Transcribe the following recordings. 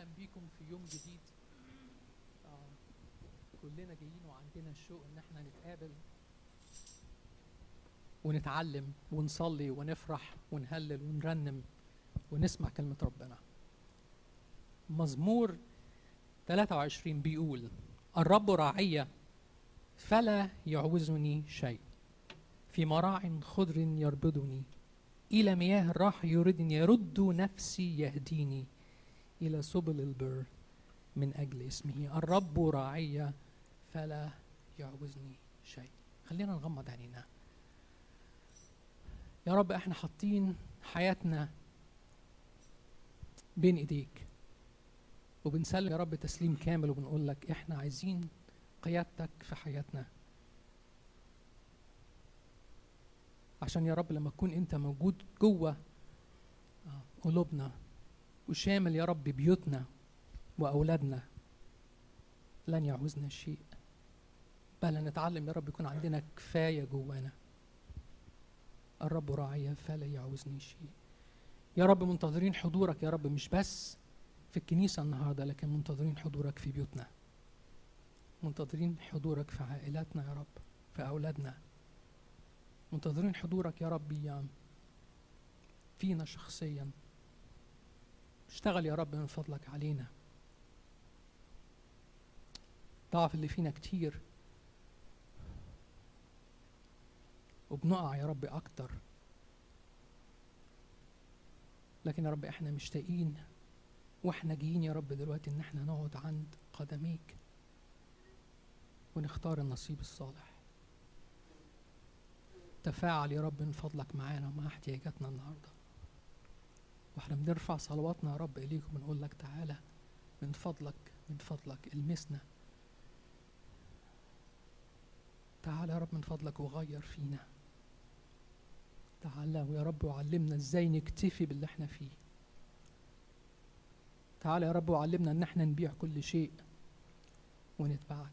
أهلا بيكم في يوم جديد. آه، كلنا جايين وعندنا الشوق إن إحنا نتقابل ونتعلم ونصلي ونفرح ونهلل ونرنم ونسمع كلمة ربنا. مزمور 23 بيقول الرب راعية فلا يعوزني شيء. في مراع خضر يربضني. إلى مياه الراحة يردني يرد نفسي يهديني. إلى سبل البر من أجل اسمه. الرب راعية فلا يعوزني شيء. خلينا نغمض عينينا. يا رب إحنا حاطين حياتنا بين إيديك. وبنسلم يا رب تسليم كامل وبنقول لك إحنا عايزين قيادتك في حياتنا. عشان يا رب لما تكون أنت موجود جوه قلوبنا وشامل يا رب بيوتنا وأولادنا. لن يعوزنا شيء. بل نتعلم يا رب يكون عندنا كفاية جوانا. الرب راعية فلا يعوزني شيء. يا رب منتظرين حضورك يا رب مش بس في الكنيسة النهاردة لكن منتظرين حضورك في بيوتنا. منتظرين حضورك في عائلاتنا يا رب في أولادنا. منتظرين حضورك يا رب يا فينا شخصيا. اشتغل يا رب من فضلك علينا. ضعف اللي فينا كتير. وبنقع يا رب أكتر. لكن يا رب إحنا مشتاقين وإحنا جايين يا رب دلوقتي إن إحنا نقعد عند قدميك ونختار النصيب الصالح. تفاعل يا رب من فضلك معانا ومع احتياجاتنا النهارده. وإحنا بنرفع صلواتنا يا رب اليك وبنقول لك تعالى من فضلك من فضلك المسنا. تعالى يا رب من فضلك وغير فينا. تعالى ويا رب وعلمنا إزاي نكتفي باللي إحنا فيه. تعالى يا رب وعلمنا إن إحنا نبيع كل شيء ونتبعك.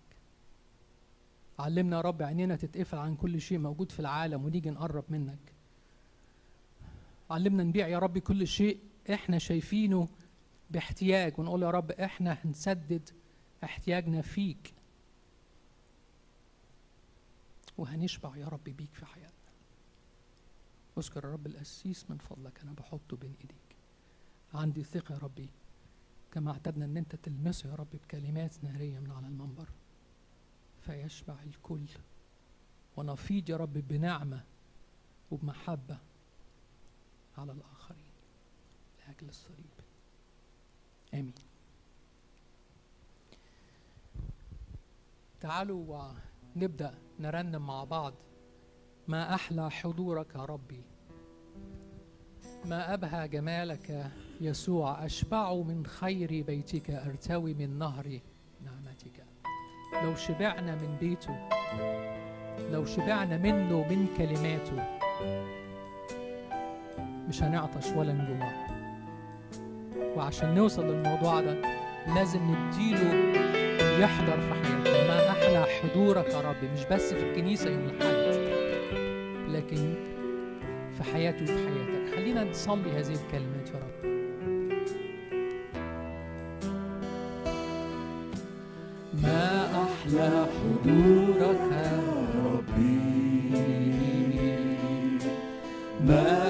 علمنا يا رب عينينا تتقفل عن كل شيء موجود في العالم ونيجي نقرب منك. علمنا نبيع يا رب كل شيء. إحنا شايفينه باحتياج. ونقول يا رب إحنا هنسدد احتياجنا فيك. وهنشبع يا رب بيك في حياتنا. أذكر يا رب القسيس من فضلك. أنا بحطه بين إيديك. عندي ثقة يا ربي. كما اعتدنا إن أنت تلمسه يا رب بكلمات نارية من على المنبر. فيشبع الكل. ونفيض يا رب بنعمة وبمحبة. على الآخرين لأجل الصليب. آمين. تعالوا نبدا نرنم مع بعض. ما أحلى حضورك يا ربي؟ ما أبهى جمالك يسوع؟ اشبع من خير بيتك أرتوي من نهر نعمتك. لو شبعنا من بيته لو شبعنا منه من كلماته مش هنعطش ولا نجوع وعشان نوصل للموضوع ده لازم نديله يحضر في حياتنا. ما أحلى حضورك يا رب مش بس في الكنيسة يوم الأحد لكن في حياتي وفي حياتك. خلينا نصلي هذه الكلمات يا رب. ما أحلى حضورك يا ربي. ما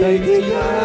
خير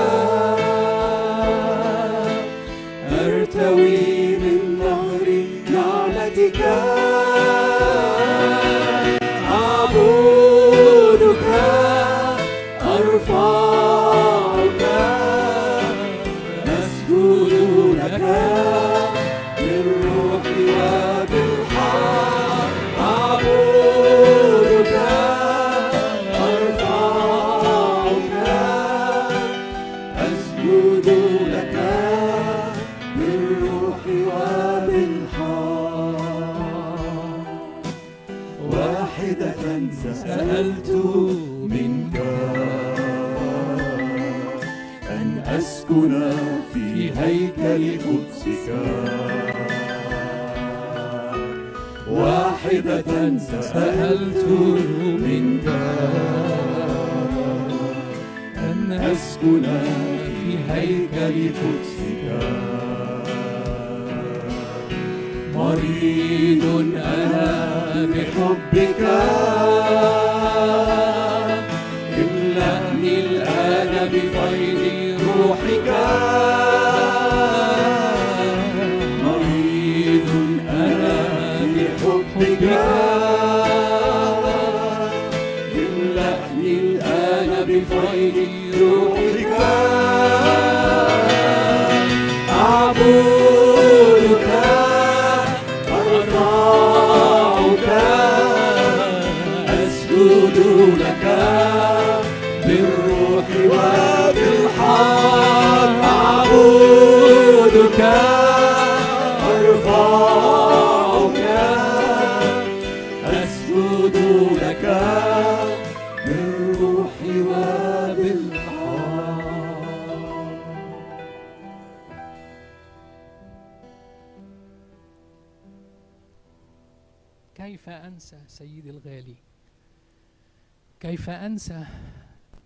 أنسى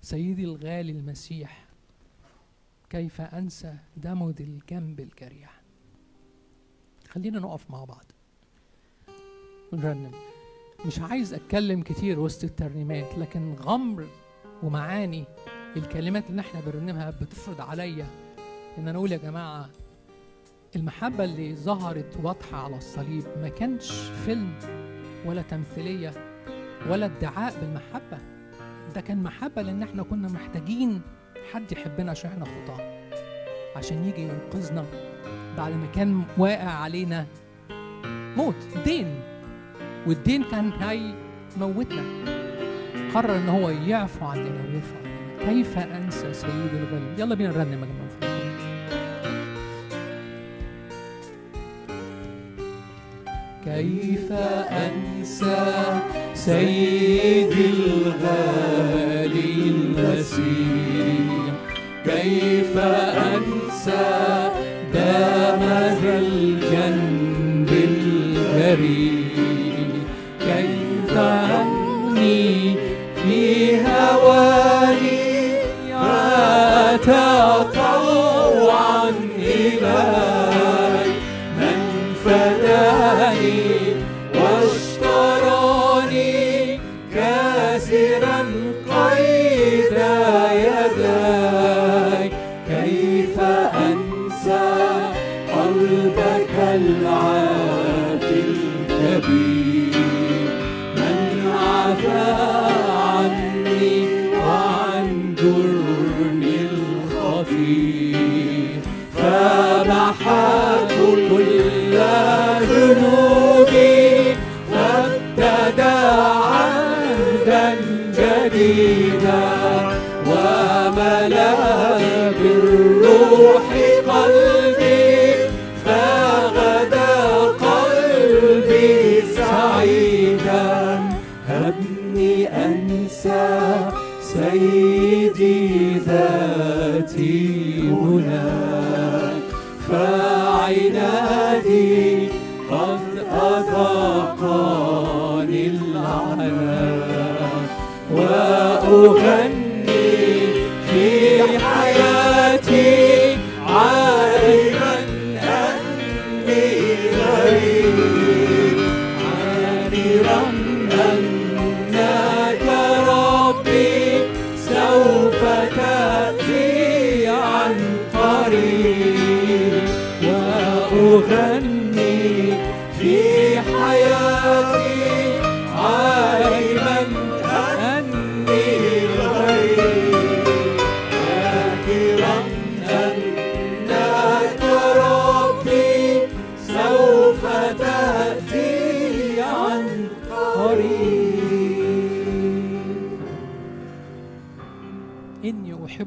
سيدي الغالي المسيح كيف أنسى دمه الجنب الجريح. خلينا نقف مع بعض. ونرنم مش عايز أتكلم كتير وسط الترنيمات لكن غمر ومعاني الكلمات اللي إحنا بنرنمها بتفرض عليا إن أنا أقول يا جماعة المحبة اللي ظهرت واضحة على الصليب ما كانش فيلم ولا تمثيلية ولا ادعاء بالمحبة. ده كان محبة لأن إحنا كنا محتاجين حد يحبنا عشان إحنا خطاة. عشان يجي ينقذنا بعد ما كان واقع علينا موت دين والدين كان هيموتنا قرر إن هو يعفو عننا ويرفع عننا. كيف أنسى سيدي الغالي يلا بينا نرنم يا جماعة كيف أنسى سيدي الغالي المسيح كيف أنسى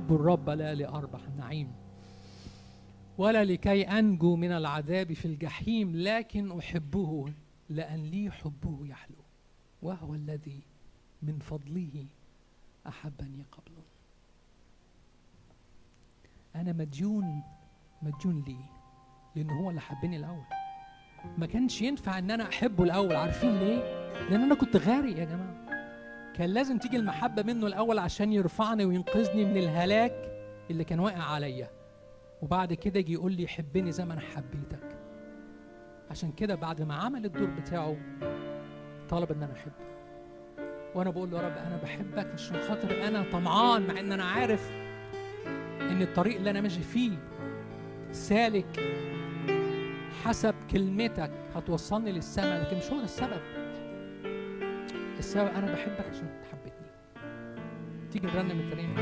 أحب الرب لا لأربح النعيم ولا لكي أنجو من العذاب في الجحيم لكن أحبه لأن لي حبه يحلو وهو الذي من فضله أحبني قبله. أنا مديون مديون ليه لأن هو اللي حبني الأول. ما كانش ينفع إن أنا أحبه الأول عارفين ليه؟ لأن أنا كنت غارق يا جماعة. كان لازم تيجي المحبة منه الأول عشان يرفعني وينقذني من الهلاك اللي كان واقع عليا. وبعد كده يجي يقول لي حبني زي ما أنا حبيتك. عشان كده بعد ما عمل الدور بتاعه طلب إن أنا أحبه. وأنا بقول له يا رب أنا بحبك مش من خاطر أنا طمعان مع إن أنا عارف إن الطريق اللي أنا ماشي فيه سالك حسب كلمتك هتوصلني للسماء لكن مش هو ده السبب. السبب أنا بحبك عشان حبيتني. تيجي نرنم الترنيمه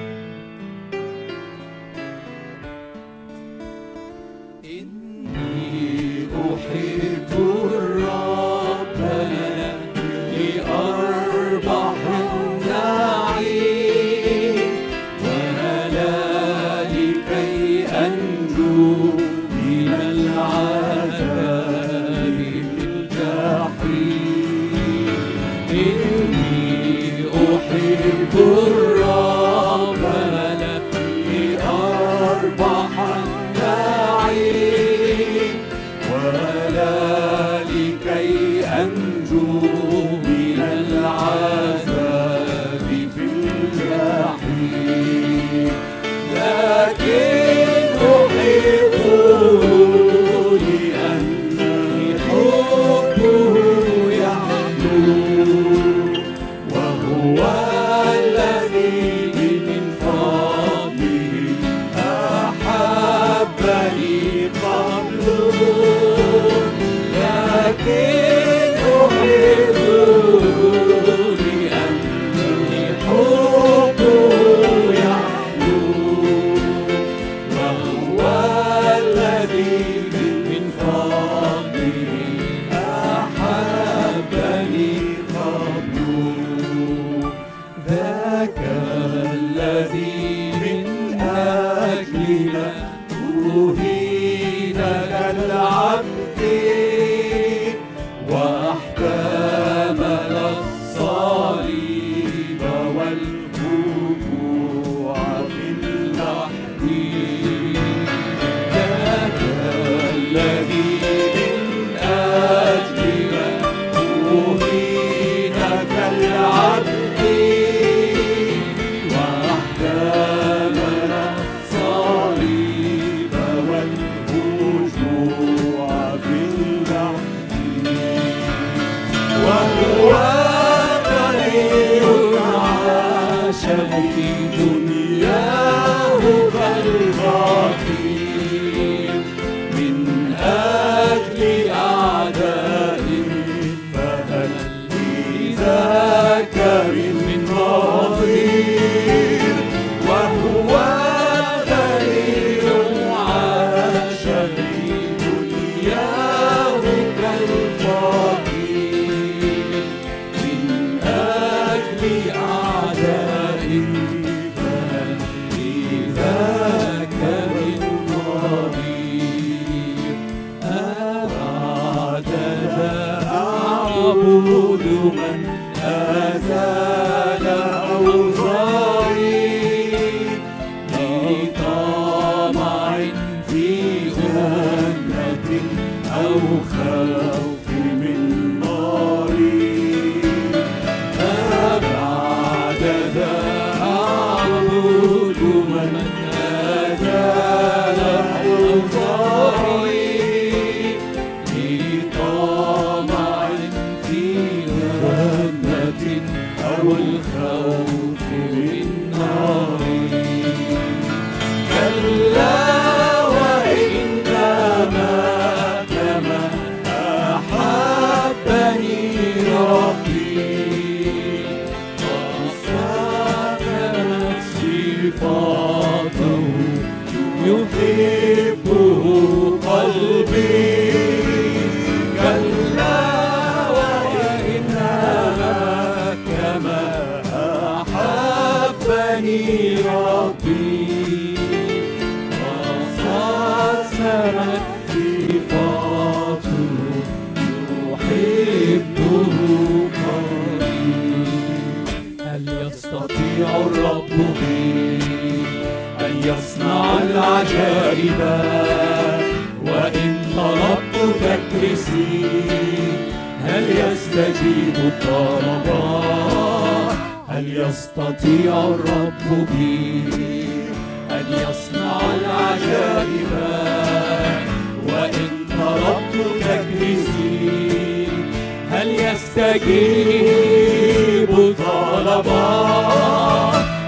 يستجيب الطلب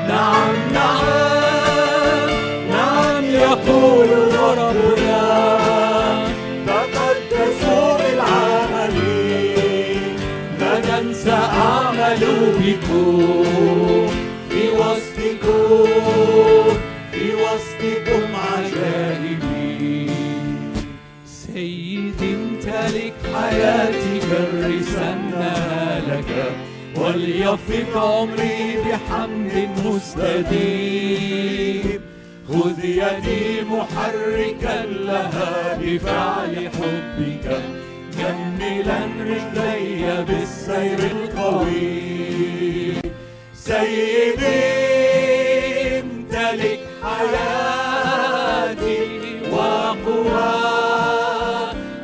نعم نعم نعم يقول ربنا. تقدسوا بالعمل لا ننسى أعمل بكم. في وسطكم في وسطكم عجائبي سيدي امتلك حياتي لك وليفق عمري بحمد مستديم خذ يدي محركا لها بفعل حبك. جملا رجلي بالسير القوي سيدي امتلك حياتي وقوى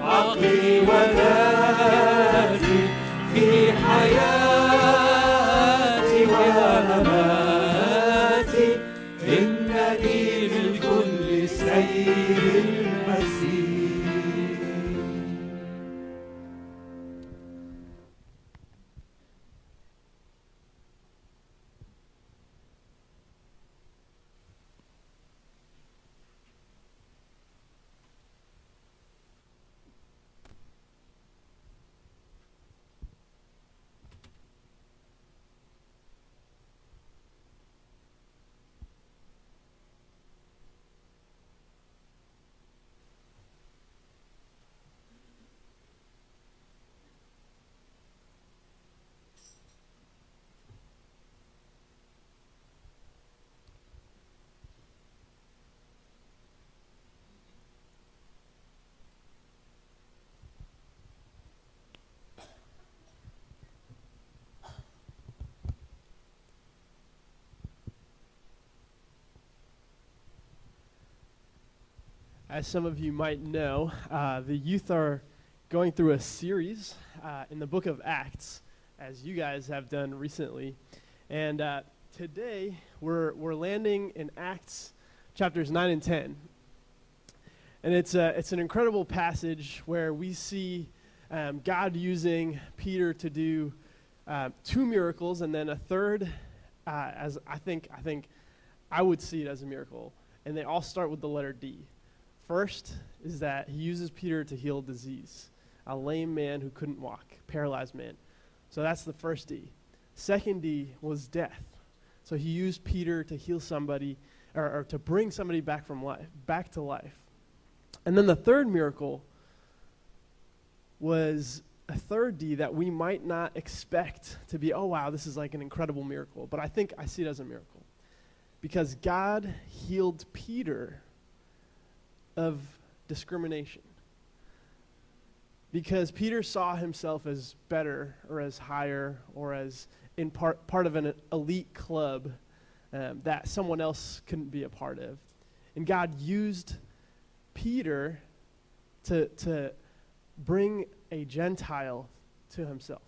عقلي وذاتي. As some of you might know, uh, the youth are going through a series uh, in the book of Acts, as you guys have done recently. And uh, today we're, we're landing in Acts chapters 9 and 10. And it's, a, it's an incredible passage where we see um, God using Peter to do uh, two miracles and then a third, uh, as I think, I think I would see it as a miracle. And they all start with the letter D. First is that he uses Peter to heal disease, a lame man who couldn't walk, paralyzed man. So that's the first D. Second D was death. So he used Peter to heal somebody or, or to bring somebody back from life, back to life. And then the third miracle was a third D that we might not expect to be, oh wow, this is like an incredible miracle. But I think I see it as a miracle. Because God healed Peter of discrimination. Because Peter saw himself as better or as higher or as in part, part of an elite club um, that someone else couldn't be a part of. And God used Peter to, to bring a Gentile to himself.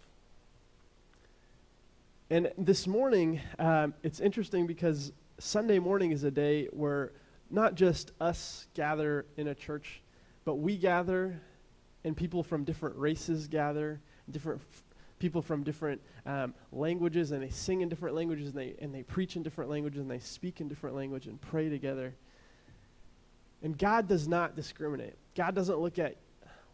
And this morning, um, it's interesting because Sunday morning is a day where not just us gather in a church, but we gather and people from different races gather, different f- people from different um, languages, and they sing in different languages, and they, and they preach in different languages, and they speak in different language and pray together. And God does not discriminate. God doesn't look at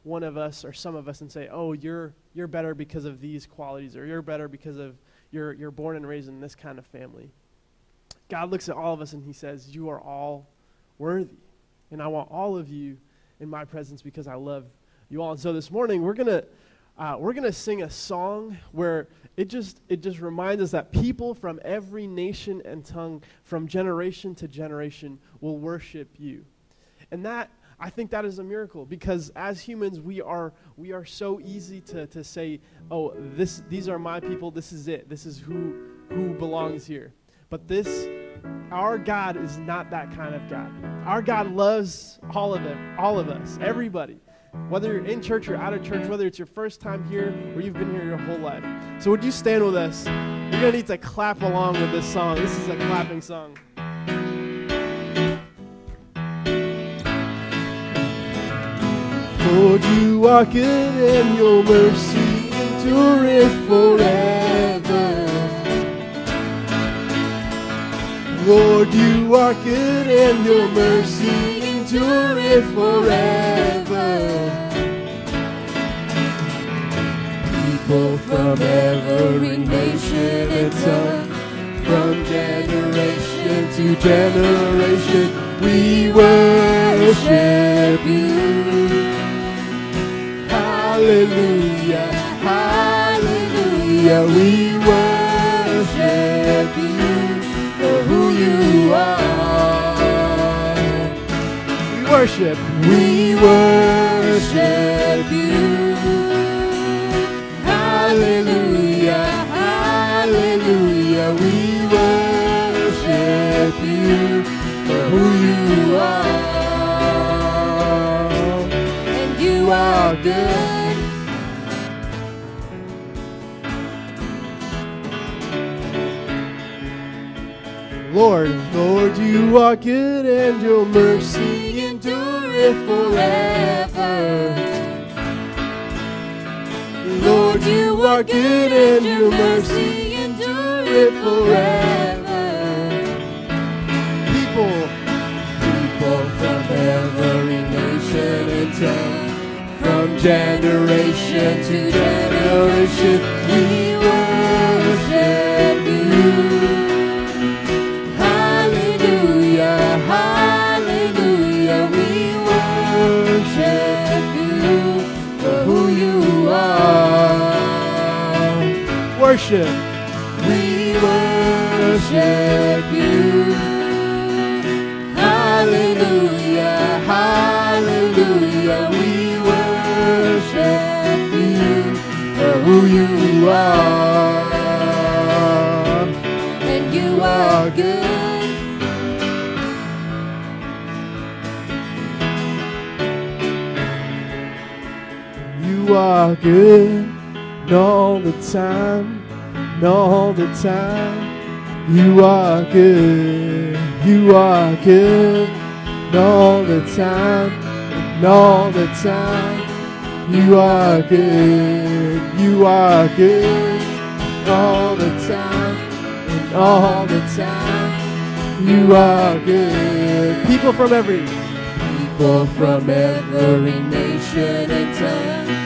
one of us or some of us and say, "Oh, you're you're better because of these qualities, or you're better because of you're you're born and raised in this kind of family." God looks at all of us and He says, "You are all worthy, and I want all of you in my presence because I love you all." And so this morning we're gonna uh, we're gonna sing a song where it just it just reminds us that people from every nation and tongue, from generation to generation, will worship you, and that I think that is a miracle because as humans we are we are so easy to, to say, oh, this these are my people, this is it, this is who who belongs here. But this our God is not that kind of God. Our God loves all of them, all of us, everybody. Whether you're in church or out of church, whether it's your first time here or you've been here your whole life. So would you stand with us? You're gonna need to clap along with this song. This is a clapping song. Lord, you are good and your mercy endureth forever. Lord, you are good and your mercy endureth forever. People from every nation and tongue, from generation to generation, we worship you. Hallelujah, hallelujah, we worship We worship, we worship you. Hallelujah, hallelujah, we worship you for who you are. And you are good. Lord, Lord, you are good and your mercy endureth forever. Lord, you are good and your mercy endureth forever. People, people from every nation and tongue, from generation to generation, we Worship, we worship you. Hallelujah, hallelujah, we worship you for who you are. And you are good. You are good all the time, all the time. You are good, you are good and all the time, all the time. You are good, you are good and all the time, and all the time. You are good. People from every people from every nation and tongue,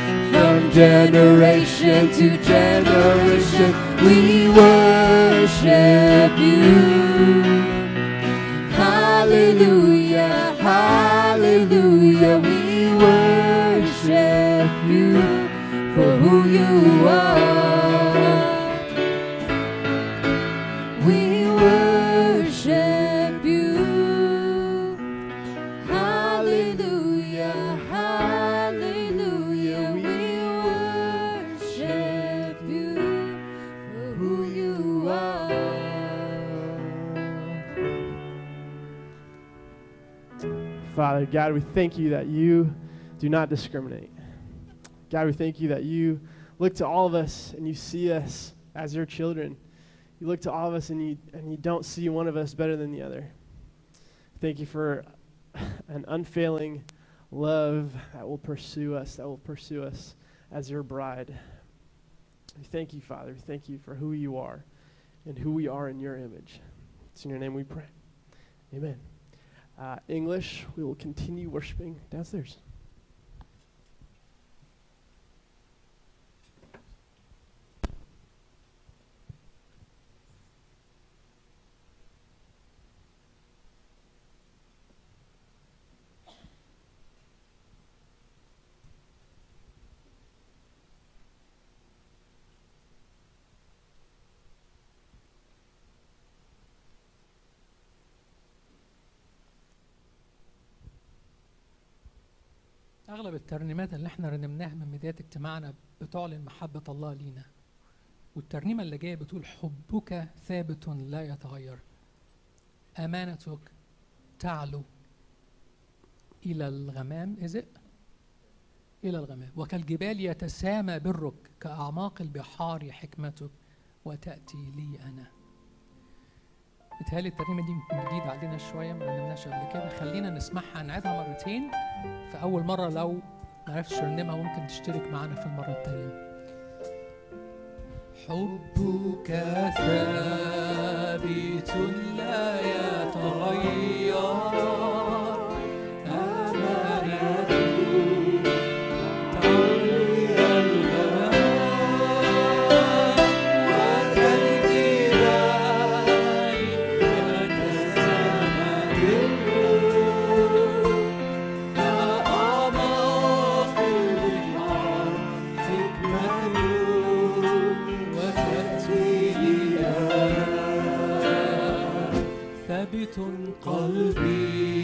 generation to generation, we worship you. Hallelujah, hallelujah, we worship you for who you are. Father, God, we thank you that you do not discriminate. God, we thank you that you look to all of us and you see us as your children. You look to all of us and you, and you don't see one of us better than the other. Thank you for an unfailing love that will pursue us, that will pursue us as your bride. We thank you, Father. We thank you for who you are and who we are in your image. It's in your name we pray. Amen. Uh, English, we will continue worshiping downstairs. أغلب الترنيمات اللي إحنا رنمناها من بدايه اجتماعنا بتعلن محبة الله لينا. والترنيمة اللي جاية بتقول حبك ثابت لا يتغير. أمانتك تعلو إلى الغمام إذ إلى الغمام. وكالجبال يتسامى برك كأعماق البحار حكمتك وتأتي لي أنا. بتهيألي الترنيمة دي جديدة علينا شوية ما رنمناش قبل كده. خلينا نسمعها نعيدها مرتين في أول مرة لو ما عرفتش ترنمها ممكن تشترك معانا في المرة التانية حبك ثابت لا يتغير. قلبي.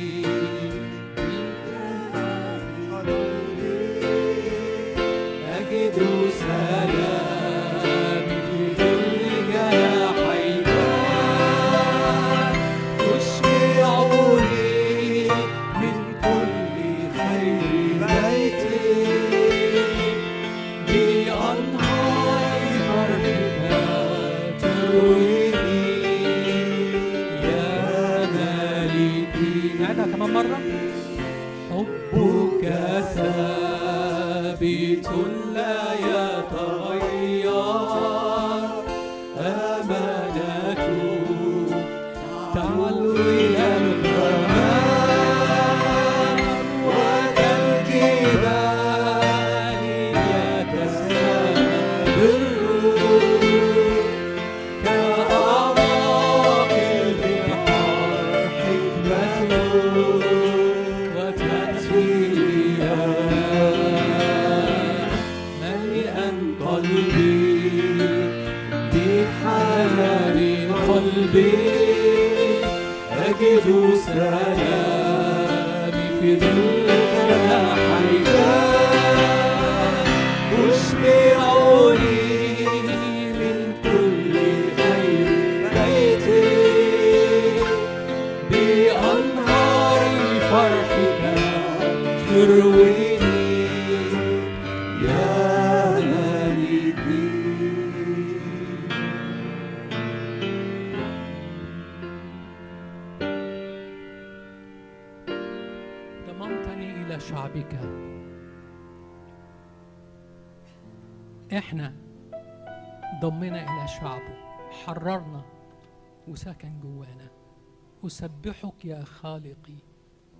أسبحك يا خالقي.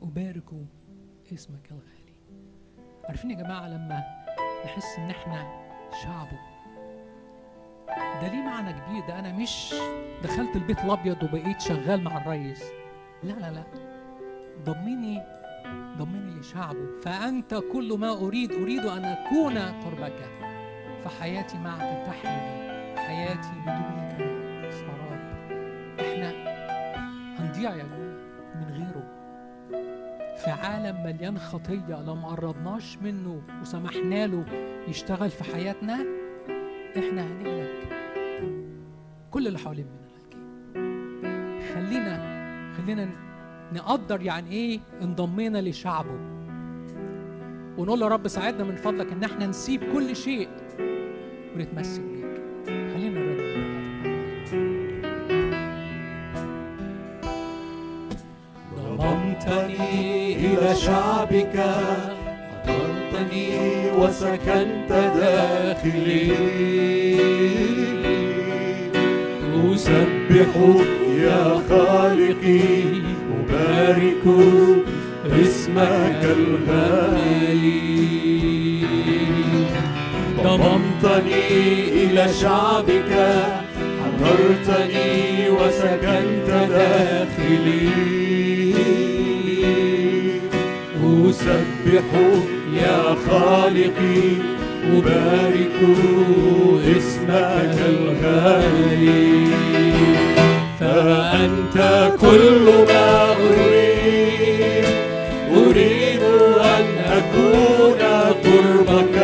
أبارك اسمك الغالي. عارفين يا جماعة لما نحس إن إحنا شعبه ده ليه معنى كبير؟ ده أنا مش دخلت البيت الأبيض وبقيت شغال مع الريس. لا لا لا. ضمني ضمني لشعبه فأنت كل ما أريد أريد أن أكون قربك فحياتي معك تحلو حياتي بدونك هنضيع يا جماعة من غيره. في عالم مليان خطية لو ما قربناش منه وسمحنا له يشتغل في حياتنا إحنا هنهلك كل اللي حوالين مننا هالكين خلينا خلينا نقدر يعني إيه انضمينا لشعبه. ونقول له رب ساعدنا من فضلك إن إحنا نسيب كل شيء ونتمسك ضممتني إلى شعبك حضرتني وسكنت داخلي. أسبحك يا خالقي أبارك اسمك الغالي ضممتني إلى شعبك حررتني وسكنت داخلي. أسبح يا خالقي أبارك إسمك الغالي. فأنت كل ما أريد أريد أن أكون قربك.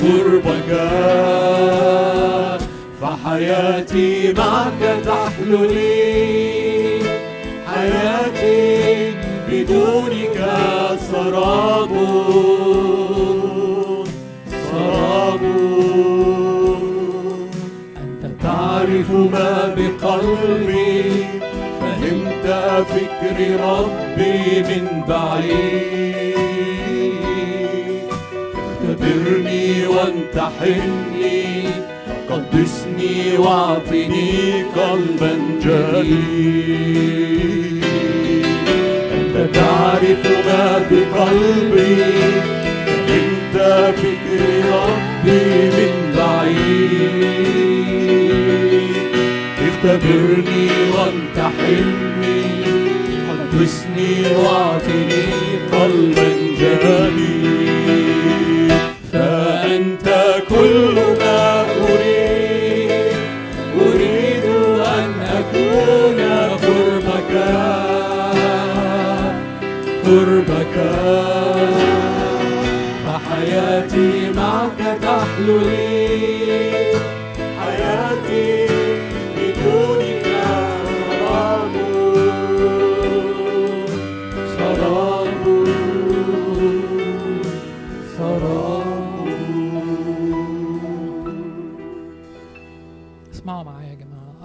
قربك. فحياتي معك تحلو سراب. سراب. أنت تعرف ما بقلبي فهمت فكر ربي من بعيد. اختبرني وامتحني قدسني واعطني قلبا جديد. أنت تعرف ما بقلبي. فهمت فكر ربي من بعيد. اختبرني وامتحني قدسني واعطني قلبا جديد فأنت كل ما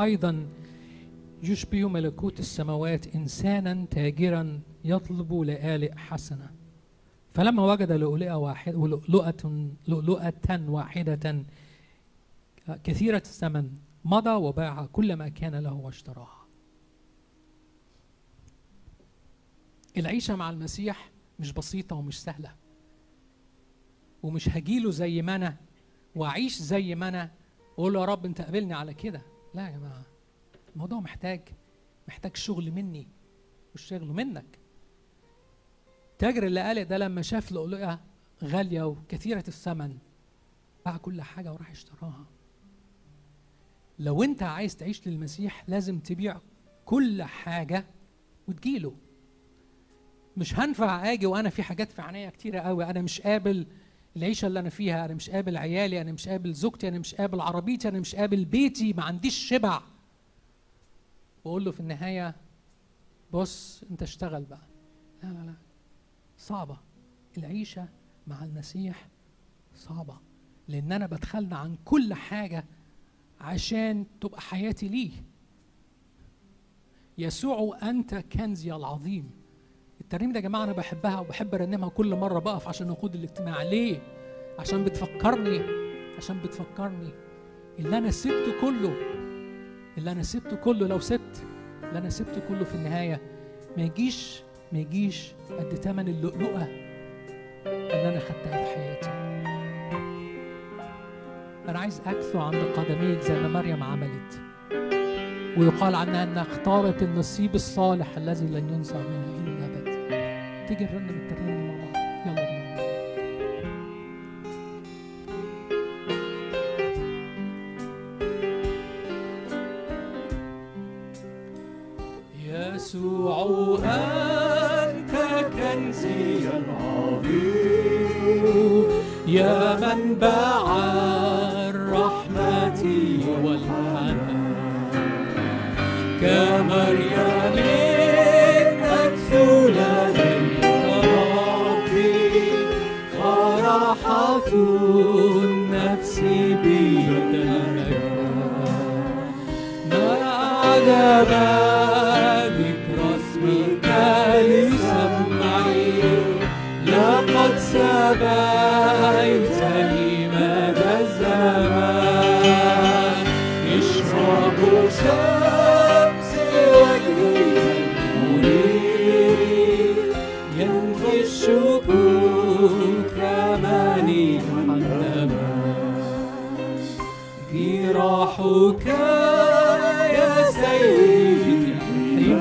أيضا يشبه ملكوت السماوات إنسانا تاجرا يطلب لآلئ حسنة. فلما وجد لؤلؤة واحد لؤلؤة لؤلؤة واحدة كثيرة الثمن مضى وباع كل ما كان له واشتراها. العيشة مع المسيح مش بسيطة ومش سهلة. ومش هجيله زي ما أنا وأعيش زي ما أنا وأقول يا رب أنت قابلني على كده. لا يا جماعة الموضوع محتاج محتاج شغل مني والشغل منك. تاجر اللي قال ده لما شاف لؤلؤة غالية وكثيرة الثمن باع كل حاجة وراح اشتراها. لو انت عايز تعيش للمسيح لازم تبيع كل حاجة وتجيله. مش هنفع آجي وأنا في حاجات في عينيا كتيرة قوي. أنا مش قابل العيشة اللي أنا فيها أنا مش قابل عيالي أنا مش قابل زوجتي أنا مش قابل عربيتي أنا مش قابل بيتي ما عنديش شبع. واقول له في النهاية بص أنت اشتغل بقى. لا لا لا. صعبة. العيشة مع المسيح صعبة لأن أنا بتخلى عن كل حاجة عشان تبقى حياتي ليه. يسوع أنت كنزي العظيم. الترنيمة يا جماعة أنا بحبها وبحب أرنمها كل مرة بقف عشان أقود الاجتماع. ليه؟ عشان بتفكرني عشان بتفكرني. اللي أنا سبته كله اللي أنا سبته كله لو سبت اللي أنا سبته كله في النهاية ما يجيش ما يجيش قد تمن اللؤلؤة اللي أنا خدتها في حياتي. أنا عايز أكثو عند قدميك زي ما مريم عملت ويقال عنها أنها اختارت النصيب الصالح الذي لن ينزع منها إلى الأبد تيجي نرنم الترنيمة دي مع بعض. يلا بينا. يسوع يا منبع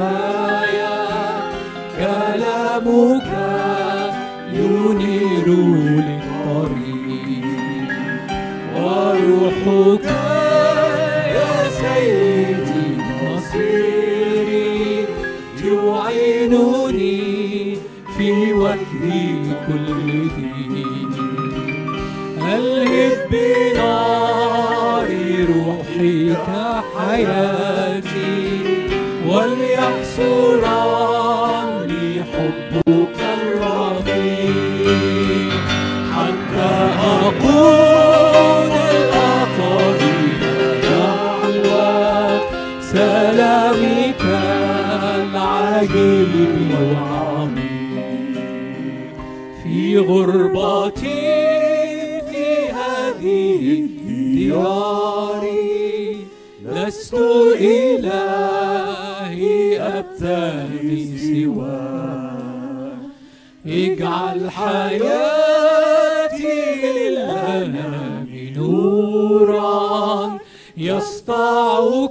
حماية كلامك ينير للطريق. وروحك يا سيدي مصيري يعينني في وجه كل دين حياتي للأنام نورا يسطع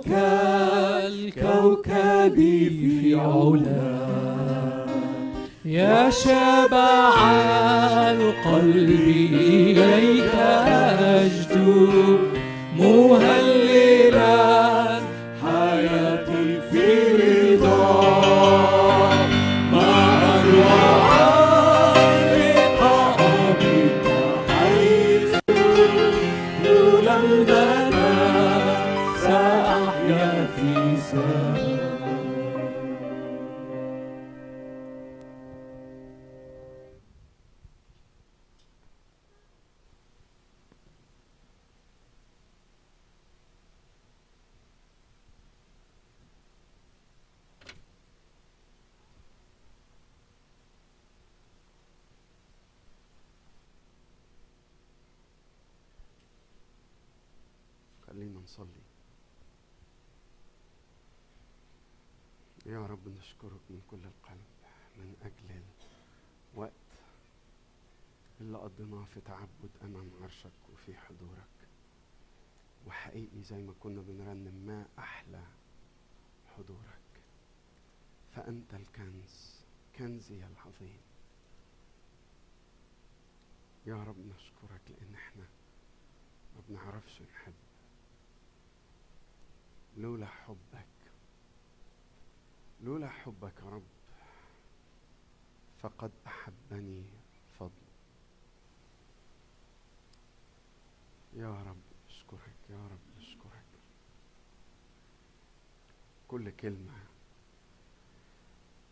كالكوكب في علاك يا شبع القلب إليك أجدو مهللا في تعبد أمام عرشك وفي حضورك. وحقيقي زي ما كنا بنرنم ما أحلى حضورك. فأنت الكنز كنزي العظيم. يا رب نشكرك لأن إحنا ما بنعرفش نحب. لولا حبك لولا حبك يا رب فقد أحبني يا رب نشكرك يا رب نشكرك كل كلمة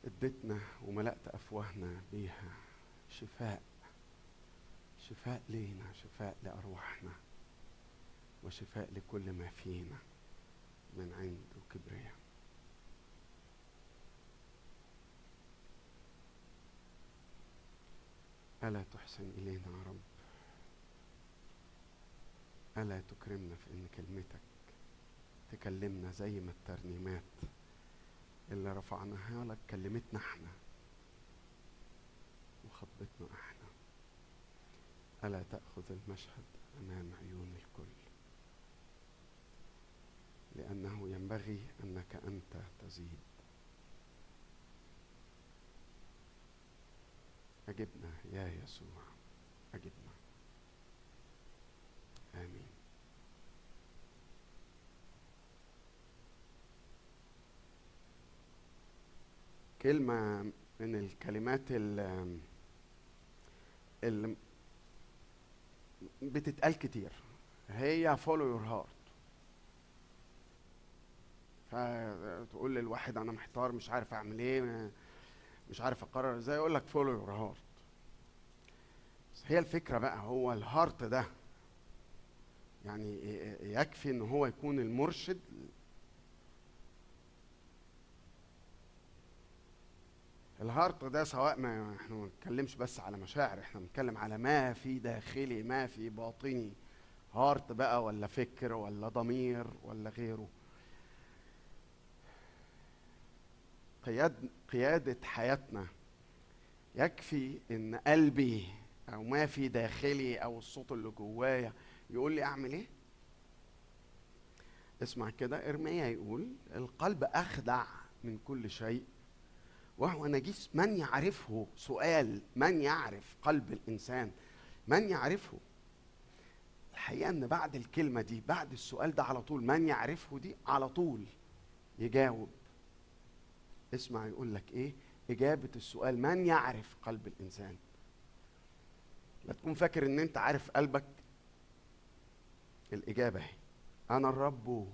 أديتنا وملأت أفواهنا بيها شفاء شفاء لينا شفاء لأرواحنا وشفاء لكل ما فينا من عند وكبرياء. ألا تحسن إلينا يا رب. ألا تكرمنا في إن كلمتك تكلمنا زي ما الترنيمات اللي رفعناها لك كلمتنا إحنا وخطبتنا إحنا. ألا تأخذ المشهد أمام عيون الكل. لأنه ينبغي أنك أنت تزيد. أجبنا يا يسوع أجبنا. آمين. كلمة من الكلمات اللي, اللي بتتقال كتير. هي follow your heart. فتقول للواحد أنا محتار مش عارف أعمل إيه مش عارف أقرر إزاي يقول لك follow your heart هي الفكرة بقى هو ال heart ده يعني يكفي إن هو يكون المرشد ال heart ده سواء ما إحنا ما بنتكلمش بس على مشاعر إحنا بنتكلم على ما في داخلي ما في باطني. heart بقى ولا فكر ولا ضمير ولا غيره. قياد قيادة حياتنا يكفي إن قلبي أو ما في داخلي أو الصوت اللي جوايا يقول لي أعمل إيه؟ اسمع كده إرميا يقول القلب أخدع من كل شيء. وهو نجيس. من يعرفه؟ سؤال. من يعرف قلب الإنسان؟ من يعرفه؟ الحقيقة إن بعد الكلمة دي بعد السؤال ده على طول من يعرفه دي على طول يجاوب. اسمع يقول لك إيه؟ إجابة السؤال من يعرف قلب الإنسان؟ لا تكون فاكر إن أنت عارف قلبك. الإجابة أهي. أنا الرب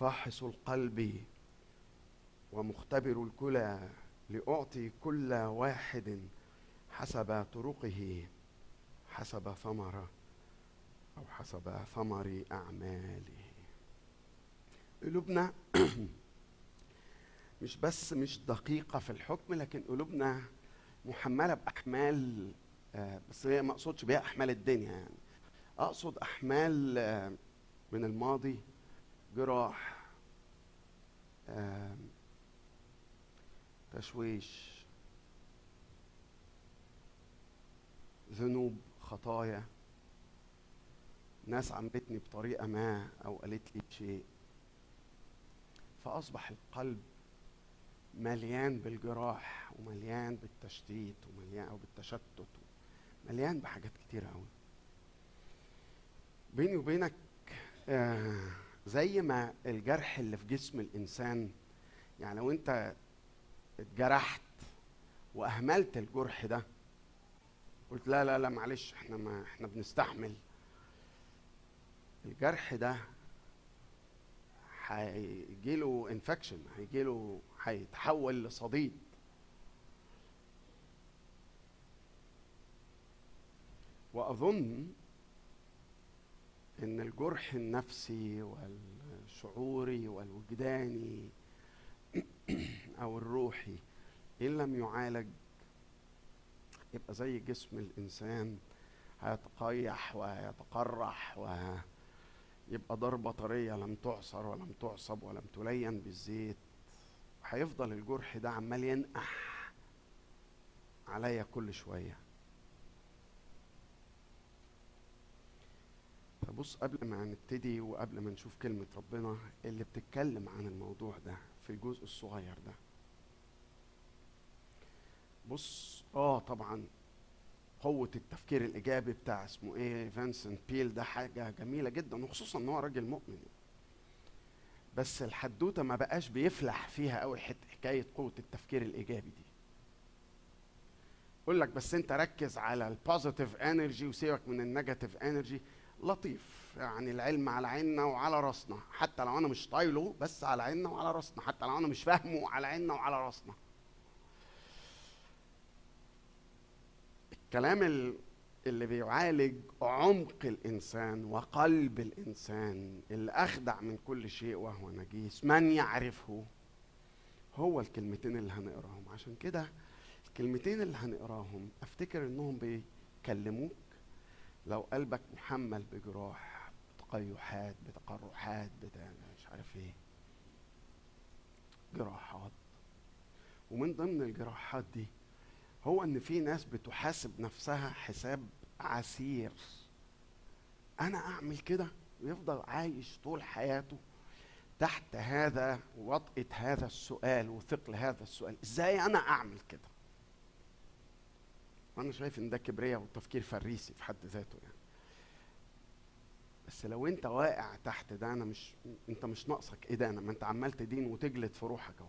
فاحص القلب ومختبر الكلى لأعطي كل واحد حسب طرقه حسب ثمره أو حسب ثمر أعماله. قلوبنا مش بس مش دقيقة في الحكم لكن قلوبنا محملة بأحمال آه، بس هي ما أقصدش بيها أحمال الدنيا يعني. أقصد أحمال آه، من الماضي جراح آم، تشويش ذنوب خطايا. ناس عمتني بطريقة ما أو قالت لي شيء فأصبح القلب مليان بالجراح ومليان بالتشتيت ومليان أو بالتشتت مليان بحاجات كتيرة أوي. بيني وبينك آه زي ما الجرح اللي في جسم الإنسان يعني لو أنت اتجرحت وأهملت الجرح ده. قلت لا لا لا معلش إحنا ما إحنا بنستحمل. الجرح ده هيجيله انفكشن هيجيله هيتحول لصديد. وأظن إن الجرح النفسي والشعوري والوجداني أو الروحي إن لم يعالج يبقى زي جسم الإنسان هيتقيح ويتقرح ويبقى ضربه طريه لم تعصر ولم تعصب ولم تلين بالزيت. هيفضل الجرح ده عمال ينقح عليا كل شوية. فبص قبل ما نبتدي وقبل ما نشوف كلمة ربنا اللي بتتكلم عن الموضوع ده في الجزء الصغير ده. بص آه طبعا قوة التفكير الإيجابي بتاع اسمه إيه فانسنت بيل ده حاجة جميلة جدا وخصوصا إن هو راجل مؤمن. بس الحدوتة ما بقاش بيفلح فيها قوي حكاية قوة التفكير الإيجابي دي. يقول لك بس أنت ركز على ال positive energy وسيبك من ال negative energy لطيف. يعني العلم على عيننا وعلى راسنا. حتى لو أنا مش طايله بس على عيننا وعلى راسنا. حتى لو أنا مش فاهمه على عيننا وعلى راسنا. الكلام ال- اللي بيعالج عمق الإنسان وقلب الإنسان اللي اخدع من كل شيء وهو نجيس. من يعرفه؟ هو الكلمتين اللي هنقراهم. عشان كده الكلمتين اللي هنقراهم أفتكر إنهم بيكلموك. لو قلبك محمل بجراح بتقيحات بتقرحات بتاع مش عارف إيه. جراحات. ومن ضمن الجراحات دي هو إن في ناس بتحاسب نفسها حساب عسير. أنا أعمل كده ويفضل عايش طول حياته تحت هذا وطئة هذا السؤال وثقل هذا السؤال. إزاي أنا أعمل كده؟ أنا شايف إن ده كبرياء وتفكير فريسي في حد ذاته يعني. بس لو انت واقع تحت ده أنا مش انت مش ناقصك. ادانه ما انت عمال تدين وتجلد في روحك اهو.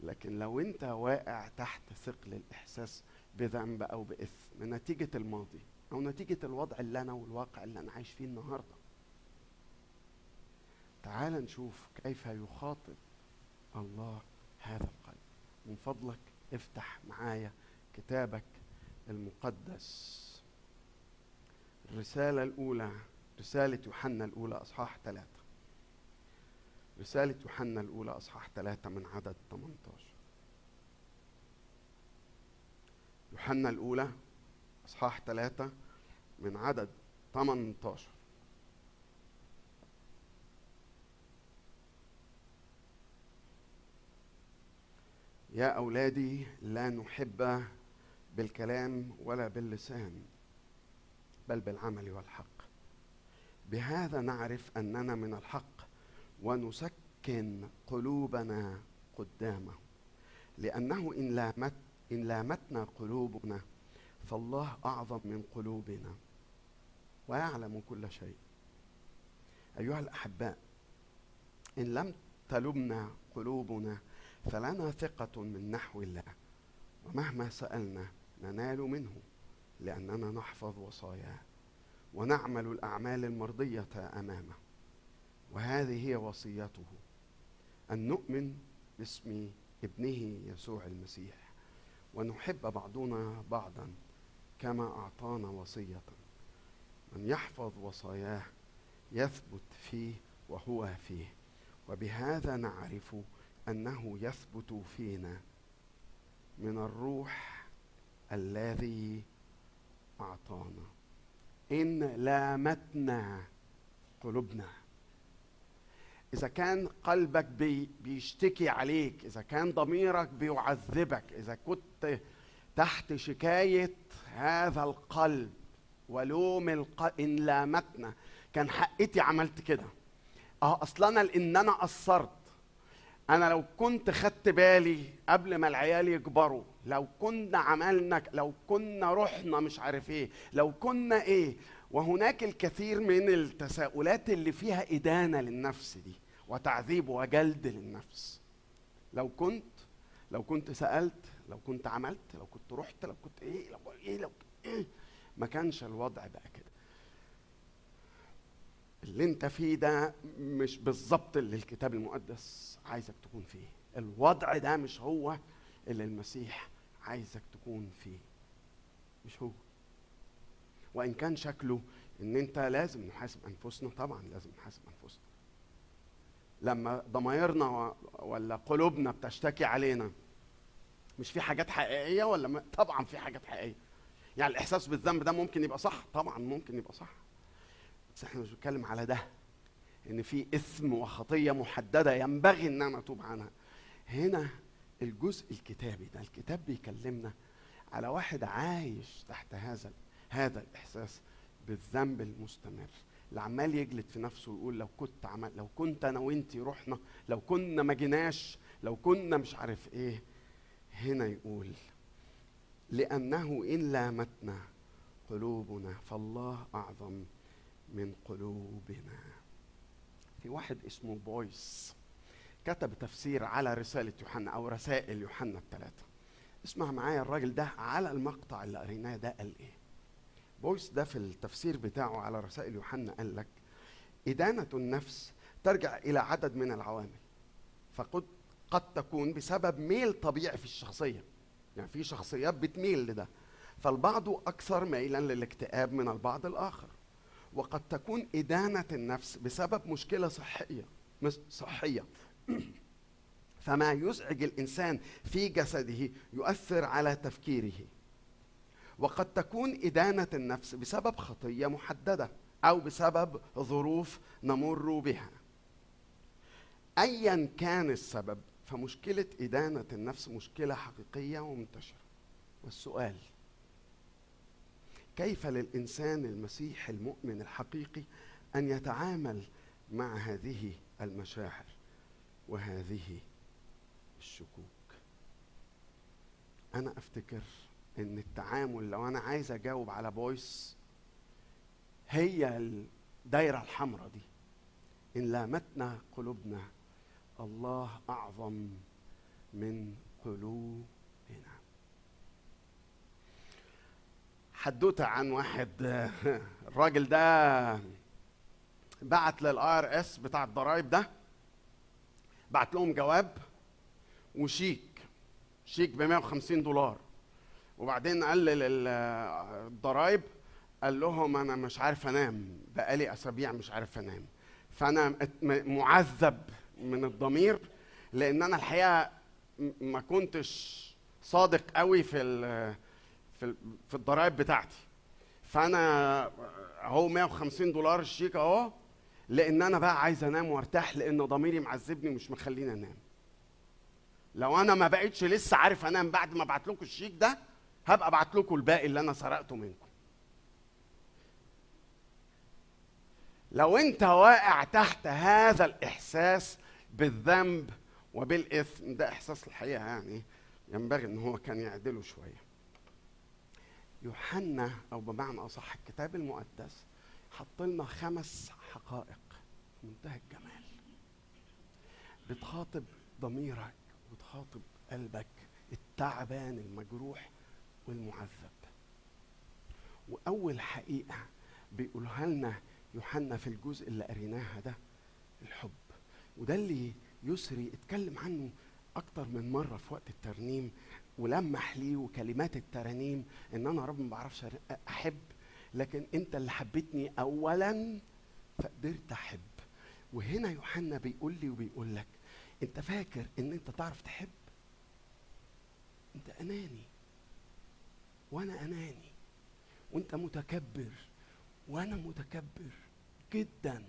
لكن لو انت واقع تحت ثقل الإحساس بذنب أو بإثم نتيجة الماضي أو نتيجة الوضع اللي أنا والواقع اللي أنا عايش فيه النهارده. تعال نشوف كيف يخاطب الله هذا القلب. من فضلك افتح معايا كتابك المقدس. الرسالة الأولى رسالة يوحنا الأولى أصحاح ثلاثة رسالة يوحنا الأولى أصحاح ثلاثة من عدد 18 يوحنا الأولى أصحاح ثلاثة من عدد 18 يا أولادي لا نحب بالكلام ولا باللسان بل بالعمل والحق. بهذا نعرف أننا من الحق ونسكن قلوبنا قدامه لأنه إن لامت إن لامتنا قلوبنا فالله أعظم من قلوبنا ويعلم كل شيء. أيها الأحباء إن لم تلمنا قلوبنا فلنا ثقة من نحو الله ومهما سألنا ننال منه لأننا نحفظ وصاياه. ونعمل الأعمال المرضية أمامه. وهذه هي وصيته أن نؤمن باسم ابنه يسوع المسيح ونحب بعضنا بعضا كما أعطانا وصية. من يحفظ وصاياه يثبت فيه وهو فيه وبهذا نعرف أنه يثبت فينا من الروح الذي أعطانا. إن لامتنا قلوبنا. إذا كان قلبك بي بيشتكي عليك إذا كان ضميرك بيعذبك إذا كنت تحت شكاية هذا القلب ولوم الق... إن لامتنا. كان حقتي عملت كده. أه أصل أنا لإن أنا قصرت أنا لو كنت خدت بالي قبل ما العيال يكبروا لو كنا عملنا لو كنا رحنا مش عارف إيه لو كنا إيه وهناك الكثير من التساؤلات اللي فيها إدانة للنفس دي وتعذيب وجلد للنفس. لو كنت لو كنت سألت لو كنت عملت لو كنت رحت لو كنت إيه لو إيه لو إيه ما كانش الوضع بقى كده. اللي انت فيه ده مش بالظبط اللي الكتاب المقدس عايزك تكون فيه. الوضع ده مش هو اللي المسيح عايزك تكون فيه. مش هو. وإن كان شكله إن أنت لازم نحاسب أنفسنا طبعا لازم نحاسب أنفسنا. لما ضمايرنا ولا قلوبنا بتشتكي علينا مش في حاجات حقيقية ولا ما طبعا في حاجات حقيقية. يعني الإحساس بالذنب ده ممكن يبقى صح طبعا ممكن يبقى صح. بس إحنا مش بنتكلم على ده إن في اثم وخطية محددة ينبغي إن أنا أتوب عنها. هنا الجزء الكتابي ده الكتاب بيكلمنا على واحد عايش تحت هذا هذا الإحساس بالذنب المستمر. اللي عمال يجلد في نفسه ويقول لو كنت عمل لو كنت أنا وإنتي رحنا لو كنا ما جيناش لو كنا مش عارف إيه. هنا يقول لأنه إن لامتنا قلوبنا فالله أعظم من قلوبنا. في واحد اسمه بويس. كتب تفسير على رسالة يوحنا أو رسائل يوحنا الثلاثة اسمع معايا الراجل ده على المقطع اللي قريناه ده قال إيه. بويس ده في التفسير بتاعه على رسائل يوحنا قال لك إدانة النفس ترجع إلى عدد من العوامل فقد قد تكون بسبب ميل طبيعي في الشخصية. يعني في شخصيات بتميل لده فالبعض أكثر ميلا للاكتئاب من البعض الآخر. وقد تكون إدانة النفس بسبب مشكلة صحية صحية. فما يزعج الإنسان في جسده يؤثر على تفكيره. وقد تكون إدانة النفس بسبب خطية محددة أو بسبب ظروف نمر بها. أيا كان السبب فمشكلة إدانة النفس مشكلة حقيقية ومنتشرة. والسؤال كيف للإنسان المسيح المؤمن الحقيقي أن يتعامل مع هذه المشاعر؟ وهذه الشكوك. أنا أفتكر إن التعامل لو أنا عايز أجاوب على بويس هي الدايرة الحمراء دي إن لامتنا قلوبنا الله أعظم من قلوبنا. حدوتة عن واحد الراجل ده بعت لل IRS بتاع الضرايب ده. بعت لهم جواب وشيك شيك ب 150 دولار. وبعدين قال للضرايب قال لهم أنا مش عارف أنام بقالي أسابيع مش عارف أنام. فأنا معذب من الضمير لأن أنا الحقيقة ما كنتش صادق قوي في في في الضرايب بتاعتي. فأنا اهو 150 دولار الشيك أهو لأن أنا بقى عايز انام وارتاح لأن ضميري معذبني ومش مخليني انام. لو أنا ما بقتش لسه عارف انام بعد ما ابعت لكم الشيك ده هبقى ابعت لكم الباقي اللي أنا سرقته منكم. لو انت واقع تحت هذا الإحساس بالذنب وبالإثم ده إحساس الحقيقة يعني ينبغي إن هو كان يعدله شوية. يوحنا أو بمعنى أصح الكتاب المقدس حط لنا خمس حقائق. منتهى الجمال. بتخاطب ضميرك وتخاطب قلبك التعبان المجروح والمعذب. وأول حقيقة بيقولها لنا يوحنا في الجزء اللي قريناها ده الحب. وده اللي يسري اتكلم عنه أكتر من مرة في وقت الترنيم ولمح لي وكلمات الترانيم إن أنا رب ما بعرفش أحب لكن أنت اللي حبيتني اولا فقدرت أحب. وهنا يوحنا بيقول لي وبيقول لك انت فاكر ان انت تعرف تحب؟ انت أناني وأنا أناني وأنت متكبر وأنا متكبر جدا.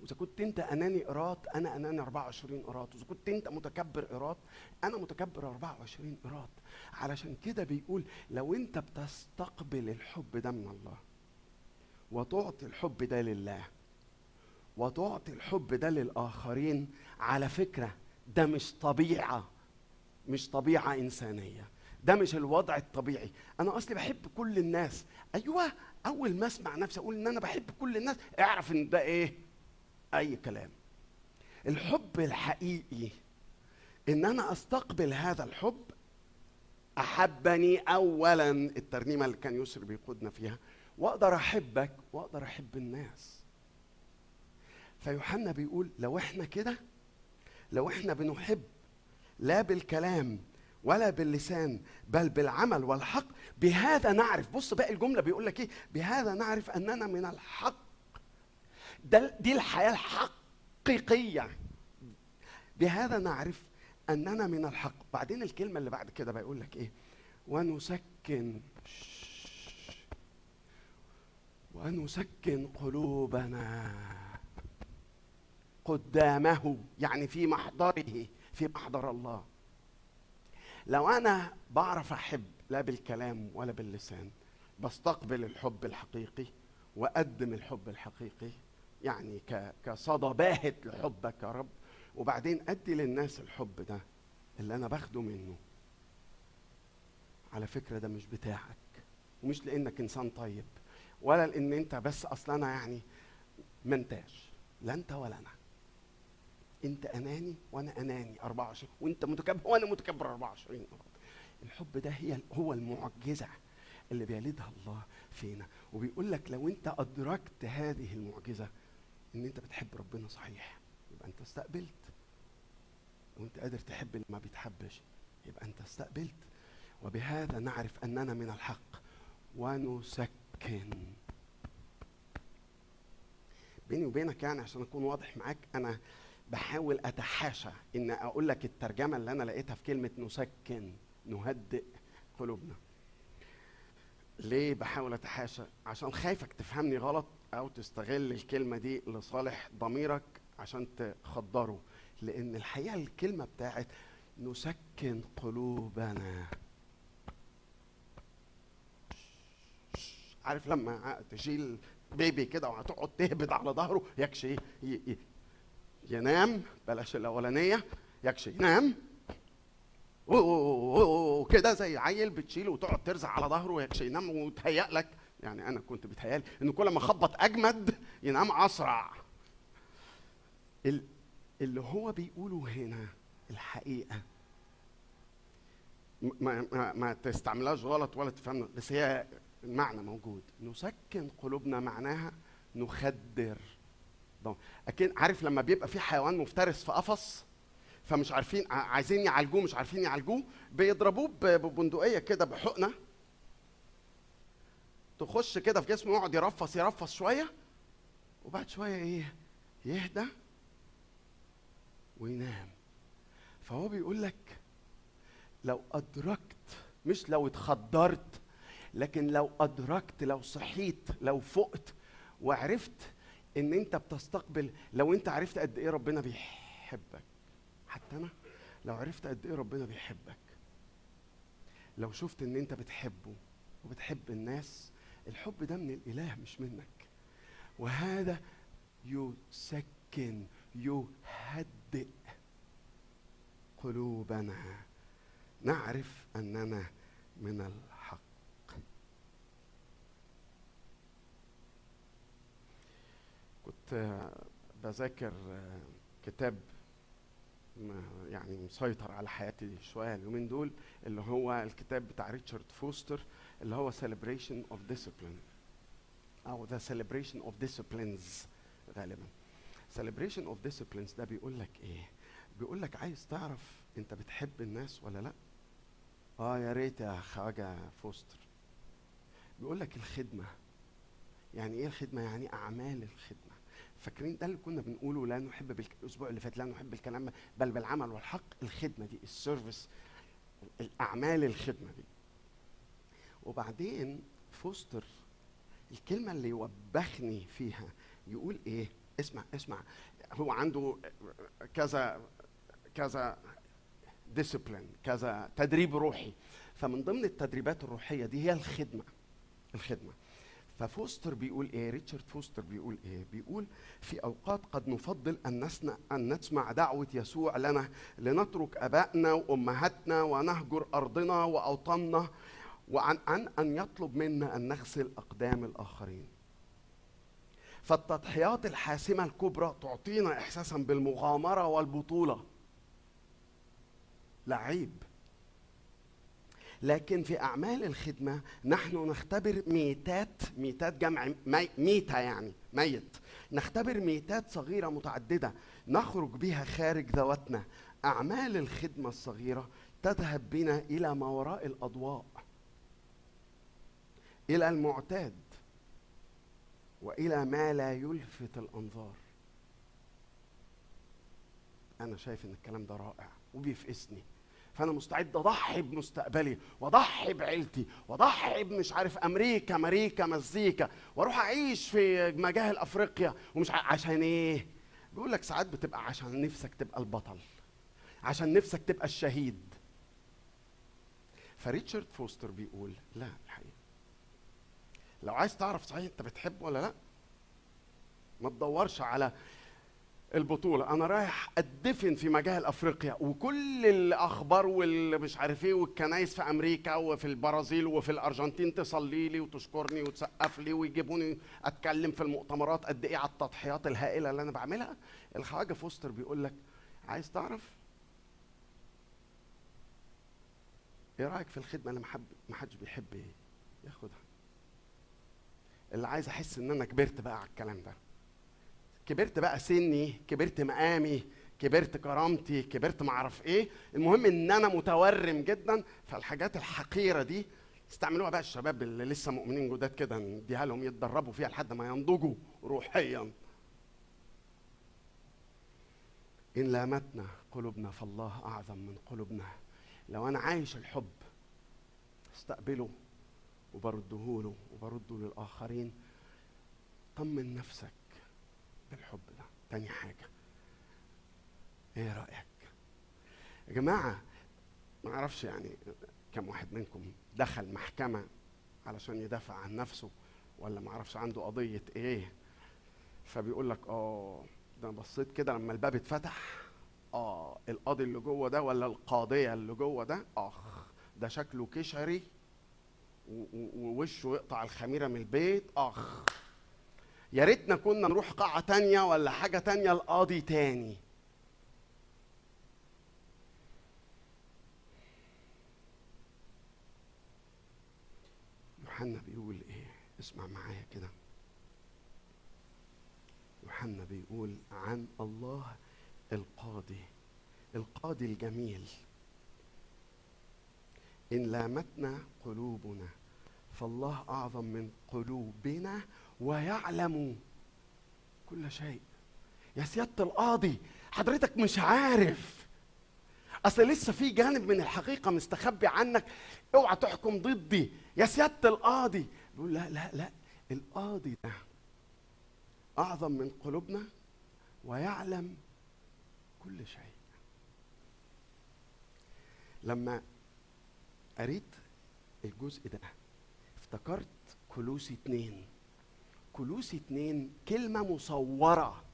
وإذا كنت أنت أناني قراط أنا أناني 24 قراط. وإذا كنت أنت متكبر قراط أنا متكبر 24 قراط. علشان كده بيقول لو أنت بتستقبل الحب ده من الله وتعطي الحب ده لله وتعطي الحب ده للآخرين على فكرة ده مش طبيعة مش طبيعة إنسانية ده مش الوضع الطبيعي. أنا أصلي بحب كل الناس. أيوه أول ما أسمع نفسي أقول إن أنا بحب كل الناس اعرف إن ده إيه؟ أي كلام. الحب الحقيقي إن أنا أستقبل هذا الحب أحبني اولا. الترنيمة اللي كان يسر بيقودنا فيها. وأقدر أحبك وأقدر أحب الناس. فيوحنا بيقول لو إحنا كده لو إحنا بنحب لا بالكلام ولا باللسان بل بالعمل والحق بهذا نعرف. بص باقي الجملة بيقول لك إيه؟ بهذا نعرف أننا من الحق. ده دي الحياة الحقيقية. بهذا نعرف أننا من الحق. بعدين الكلمة اللي بعد كده بيقول لك إيه؟ ونسكن ونسكن قلوبنا. قدامه يعني في محضره في محضر الله. لو أنا بعرف أحب لا بالكلام ولا باللسان بستقبل الحب الحقيقي وأقدم الحب الحقيقي يعني كصدى باهت لحبك يا رب وبعدين أدي للناس الحب ده اللي أنا باخده منه. على فكرة ده مش بتاعك ومش لأنك إنسان طيب ولا لأن أنت بس أصلا أنا يعني ما انتاش لا أنت ولا أنا. انت اناني وأنا اناني 24 وانت متكبر وأنا متكبر 24 الحب ده هي هو المعجزة اللي بيلدها الله فينا. وبيقول لك لو انت أدركت هذه المعجزة إن انت بتحب ربنا صحيح يبقى انت استقبلت. وانت قادر تحب اللي ما بيتحبش يبقى انت استقبلت. وبهذا نعرف أننا من الحق ونسكن. بيني وبينك يعني عشان أكون واضح معاك أنا بحاول أتحاشى إن أقول لك الترجمة اللي أنا لقيتها في كلمة نسكن نهدئ قلوبنا. ليه بحاول أتحاشى؟ عشان خايفك تفهمني غلط أو تستغل الكلمة دي لصالح ضميرك عشان تخدره. لأن الحقيقة الكلمة بتاعت نسكن قلوبنا. عارف لما تشيل بيبي كده وهتقعد تهبد على ظهره؟ يكشي ينام. بلاش الأولانية. يكشي. ينام. وكده زي عيل بتشيله وتقعد ترزع على ظهره ويكشي. ينام وتهيأ لك. يعني أنا كنت بتهيألي انه كل ما اخبط أجمد ينام أسرع. ال- اللي هو بيقوله هنا الحقيقة. ما, ما, ما تستعملهاش غلط ولا تفهمنا بس هي المعنى موجود. نسكن قلوبنا معناها نخدر. اكن عارف لما بيبقى في حيوان مفترس في قفص فمش عارفين عايزين يعالجوه مش عارفين يعالجوه بيضربوه ببندقية كده بحقنة. تخش كده في جسمه يقعد يرفص يرفص شوية وبعد شوية إيه يهدى وينام. فهو بيقول لك لو أدركت مش لو اتخدرت لكن لو أدركت لو صحيت لو فقت وعرفت إن أنت بتستقبل لو أنت عرفت قد إيه ربنا بيحبك. حتى أنا لو عرفت قد إيه ربنا بيحبك. لو شفت إن أنت بتحبه وبتحب الناس الحب ده من الإله مش منك. وهذا يسكن يهدئ قلوبنا. نعرف أننا من الحق بذاكر كتاب يعني مسيطر على حياتي شوية اليومين دول اللي هو الكتاب بتاع ريتشارد فوستر اللي هو celebration of discipline. أو the celebration of disciplines غالبا. Celebration of disciplines ده بيقول لك إيه؟ بيقول لك عايز تعرف أنت بتحب الناس ولا لأ؟ آه يا ريت يا خواجة فوستر. بيقول لك الخدمة. يعني إيه الخدمة؟ يعني أعمال الخدمة. فاكرين ده اللي كنا بنقوله لا نحب بالك... الأسبوع اللي فات لا نحب الكلام بل بالعمل والحق الخدمة دي ال service الأعمال الخدمة دي. وبعدين فوستر الكلمة اللي يوبخني فيها يقول إيه؟ اسمع اسمع هو عنده كذا كذا discipline كذا تدريب روحي. فمن ضمن التدريبات الروحية دي هي الخدمة الخدمة. ففوستر بيقول إيه؟ ريتشارد فوستر بيقول إيه؟ بيقول في أوقات قد نفضل أن نسمع أن نسمع دعوة يسوع لنا لنترك آبائنا وأمهاتنا ونهجر أرضنا وأوطاننا وعن عن أن يطلب منا أن نغسل أقدام الآخرين. فالتضحيات الحاسمة الكبرى تعطينا احساسا بالمغامرة والبطولة. لا عيب لكن في أعمال الخدمة نحن نختبر ميتات ميتات جمع مي ميتة يعني ميت. نختبر ميتات صغيرة متعددة نخرج بها خارج ذواتنا. أعمال الخدمة الصغيرة تذهب بنا إلى ما وراء الأضواء إلى المعتاد وإلى ما لا يلفت الأنظار. أنا شايف إن الكلام ده رائع وبيفقسني. فأنا مستعد أضحي بمستقبلي وأضحي بعيلتي وأضحي بمش عارف أمريكا أمريكا مزيكا وأروح أعيش في مجاهل أفريقيا ومش. عشان إيه بيقول لك ساعات بتبقى عشان نفسك تبقى البطل عشان نفسك تبقى الشهيد فريتشارد فوستر بيقول لا الحقيقة لو عايز تعرف صحيح أنت بتحب ولا لا ما تدورش على البطولة. أنا رايح أدفن في مجاهل أفريقيا وكل الأخبار واللي مش عارف إيه والكنايس في أمريكا وفي البرازيل وفي الأرجنتين تصلي لي وتشكرني وتسقف لي ويجيبوني أتكلم في المؤتمرات قد إيه على التضحيات الهائلة اللي أنا بعملها. الخواجه فوستر بيقول لك عايز تعرف؟ إيه رأيك في الخدمة اللي ما حدش بيحب ياخدها؟ اللي عايز أحس إن أنا كبرت بقى على الكلام ده. كبرت بقى سني كبرت مقامي كبرت كرامتي كبرت معرف إيه. المهم إن أنا متورم جدا فالحاجات الحقيرة دي استعملوها بقى الشباب اللي لسه مؤمنين جداد كده نديها لهم يتدربوا فيها لحد ما ينضجوا روحيا. إن لامتنا قلوبنا فالله أعظم من قلوبنا. لو أنا عايش الحب أستقبله وبرده له وبرده للآخرين. طمن نفسك بالحب. ده تاني حاجة. إيه رأيك؟ يا جماعة ما أعرفش يعني كم واحد منكم دخل محكمة علشان يدافع عن نفسه ولا ما أعرفش عنده قضية إيه. فبيقول لك آه ده بصيت كده لما الباب اتفتح. آه القاضي اللي جوه ده ولا القاضية اللي جوه ده؟ آخ ده شكله كشري ووشه يقطع الخميرة من البيت. آخ. يا ريتنا كنا نروح قاعة تانية ولا حاجة تانية القاضي تاني. يوحنا بيقول إيه؟ اسمع معايا كده. يوحنا بيقول عن الله القاضي القاضي الجميل. إن لامتنا قلوبنا فالله أعظم من قلوبنا ويعلم كل شيء. يا سيادة القاضي حضرتك مش عارف. أصل لسه في جانب من الحقيقة مستخبي عنك. اوعى تحكم ضدي. يا سيادة القاضي بيقول لا لا لا. القاضي ده أعظم من قلوبنا ويعلم كل شيء. لما قريت الجزء ده افتكرت كلوسي اتنين. كلوسي اتنين كلمة مصورة.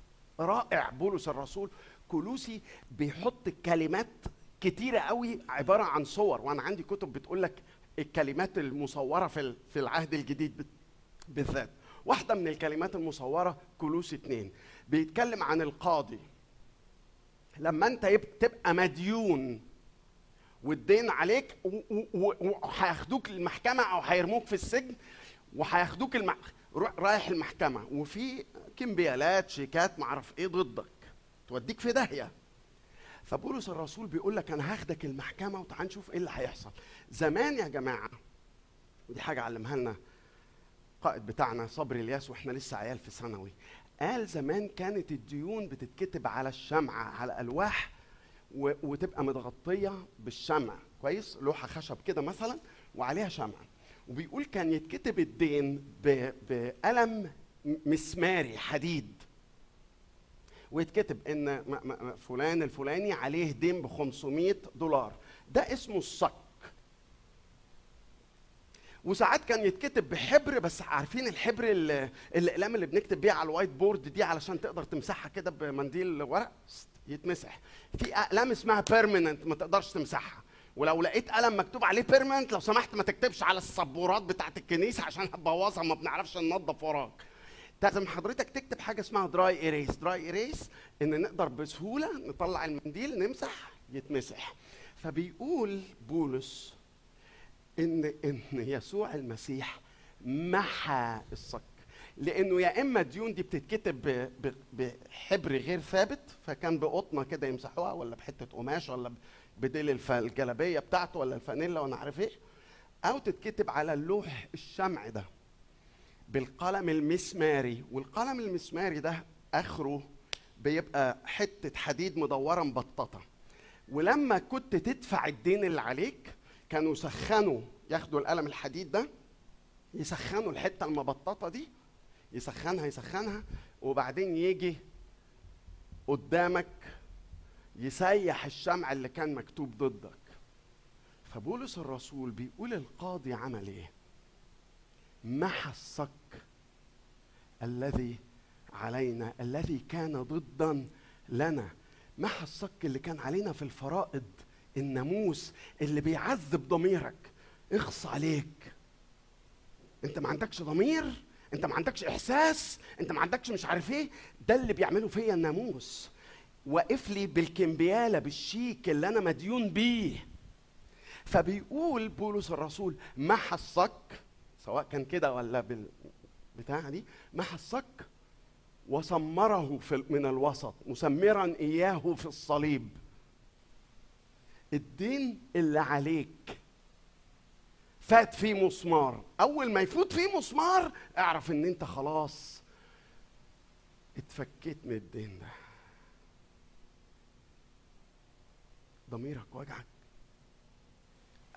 رائع بولس الرسول. كلوسي بيحط كلمات كتيرة قوي عبارة عن صور. وأنا عندي كتب بتقول لك الكلمات المصورة في في العهد الجديد بالذات. واحدة من الكلمات المصورة كلوسي اتنين. بيتكلم عن القاضي. لما انت تبقى مديون والدين عليك وهياخدوك المحكمة أو هيرموك في السجن وهياخدوك. رايح المحكمة وفي كمبيالات شيكات معرف إيه ضدك. توديك في داهية. فبولس الرسول بيقول لك أنا هاخدك المحكمة وتعال نشوف إيه اللي هيحصل. زمان يا جماعة ودي حاجة علمها لنا القائد بتاعنا صبري الياس وإحنا لسه عيال في ثانوي. قال زمان كانت الديون بتتكتب على الشمعة على ألواح وتبقى متغطية بالشمع. كويس؟ لوحة خشب كده مثلا وعليها شمعة. وبيقول كان يتكتب الدين بقلم مسماري حديد. ويتكتب إن فلان الفلاني عليه دين ب 500 دولار. ده اسمه الصك. وساعات كان يتكتب بحبر بس عارفين الحبر ال- الأقلام اللي بنكتب بيها على ال white board دي علشان تقدر تمسحها كده بمنديل ورق؟ يتمسح. في أقلام اسمها permanent ما تقدرش تمسحها. ولو لقيت قلم مكتوب عليه permanent لو سمحت ما تكتبش على السبورات بتاعت الكنيسة عشان هتبوظها ما بنعرفش ننظف وراك لازم حضرتك تكتب حاجة اسمها dry erase dry erase إن نقدر بسهولة نطلع المنديل نمسح يتمسح. فبيقول بولس إن إن يسوع المسيح محى الصك لأنه يا إما الديون دي بتتكتب بحبر غير ثابت فكان بقطنة كده يمسحوها ولا بحتة قماش ولا بديل الجلابية بتاعته ولا الفانيلا وأنا عارف إيه أو تتكتب على اللوح الشمع ده بالقلم المسماري والقلم المسماري ده آخره بيبقى حتة حديد مدورة مبططة. ولما كنت تدفع الدين اللي عليك كانوا يسخنوا ياخدوا القلم الحديد ده يسخنوا الحتة المبططة دي يسخنها يسخنها وبعدين يجي قدامك يسيح الشمع اللي كان مكتوب ضدك. فبولس الرسول بيقول القاضي عمل إيه؟ محى الصك الذي علينا الذي كان ضدا لنا. محى الصك اللي كان علينا في الفرائض الناموس اللي بيعذب ضميرك. اخص عليك. انت ما عندكش ضمير؟ انت ما عندكش إحساس؟ انت ما عندكش مش عارف إيه؟ ده اللي بيعمله فيا الناموس. واقف لي بالكمبياله بالشيك اللي أنا مديون بيه. فبيقول بولس الرسول محى الصك سواء كان كده ولا بالبتاعه دي محى الصك وسمره في من الوسط مسمرا إياه في الصليب. الدين اللي عليك فات فيه مسمار. أول ما يفوت فيه مسمار اعرف إن أنت خلاص اتفكيت من الدين ده. ضميرك وجعك.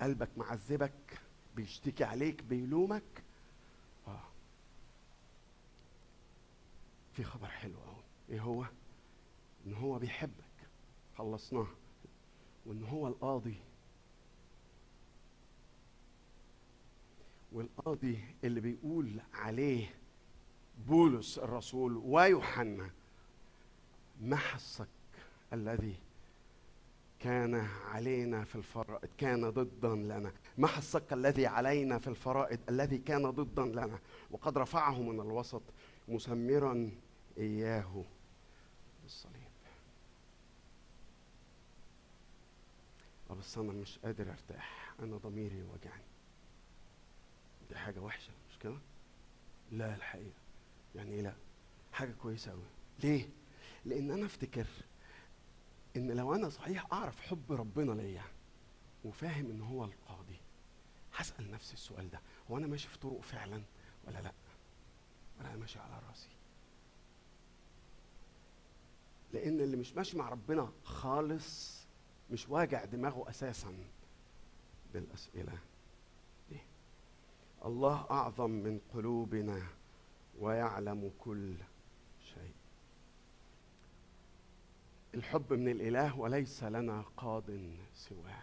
قلبك معذبك بيشتكي عليك بيلومك. آه. في خبر حلو قوي إيه هو؟ إن هو بيحبك. خلصناه وإن هو القاضي. والقاضي اللي بيقول عليه بولس الرسول ويوحنا محى الصك الذي كان علينا في الفرائض كان ضدا لنا. محى الصك الذي علينا في الفرائض الذي كان ضدا لنا. وقد رفعه من الوسط مسمرا إياه بالصليب. بس أنا مش قادر أرتاح. أنا ضميري وجعني دي حاجة وحشة مش كده؟ لا الحقيقة. يعني إيه لا؟ حاجة كويسة قوي ليه؟ لأن أنا أفتكر إن لو أنا صحيح أعرف حب ربنا ليا وفاهم إن هو القاضي هسأل نفسي السؤال ده هو أنا ماشي في طرق فعلا ولا لأ؟ ولا أنا ماشي على رأسي؟ لأن اللي مش ماشي مع ربنا خالص مش واجع دماغه أساسا بالأسئلة دي. الله أعظم من قلوبنا ويعلم كل شيء الحب من الإله وليس لنا قاض سواه.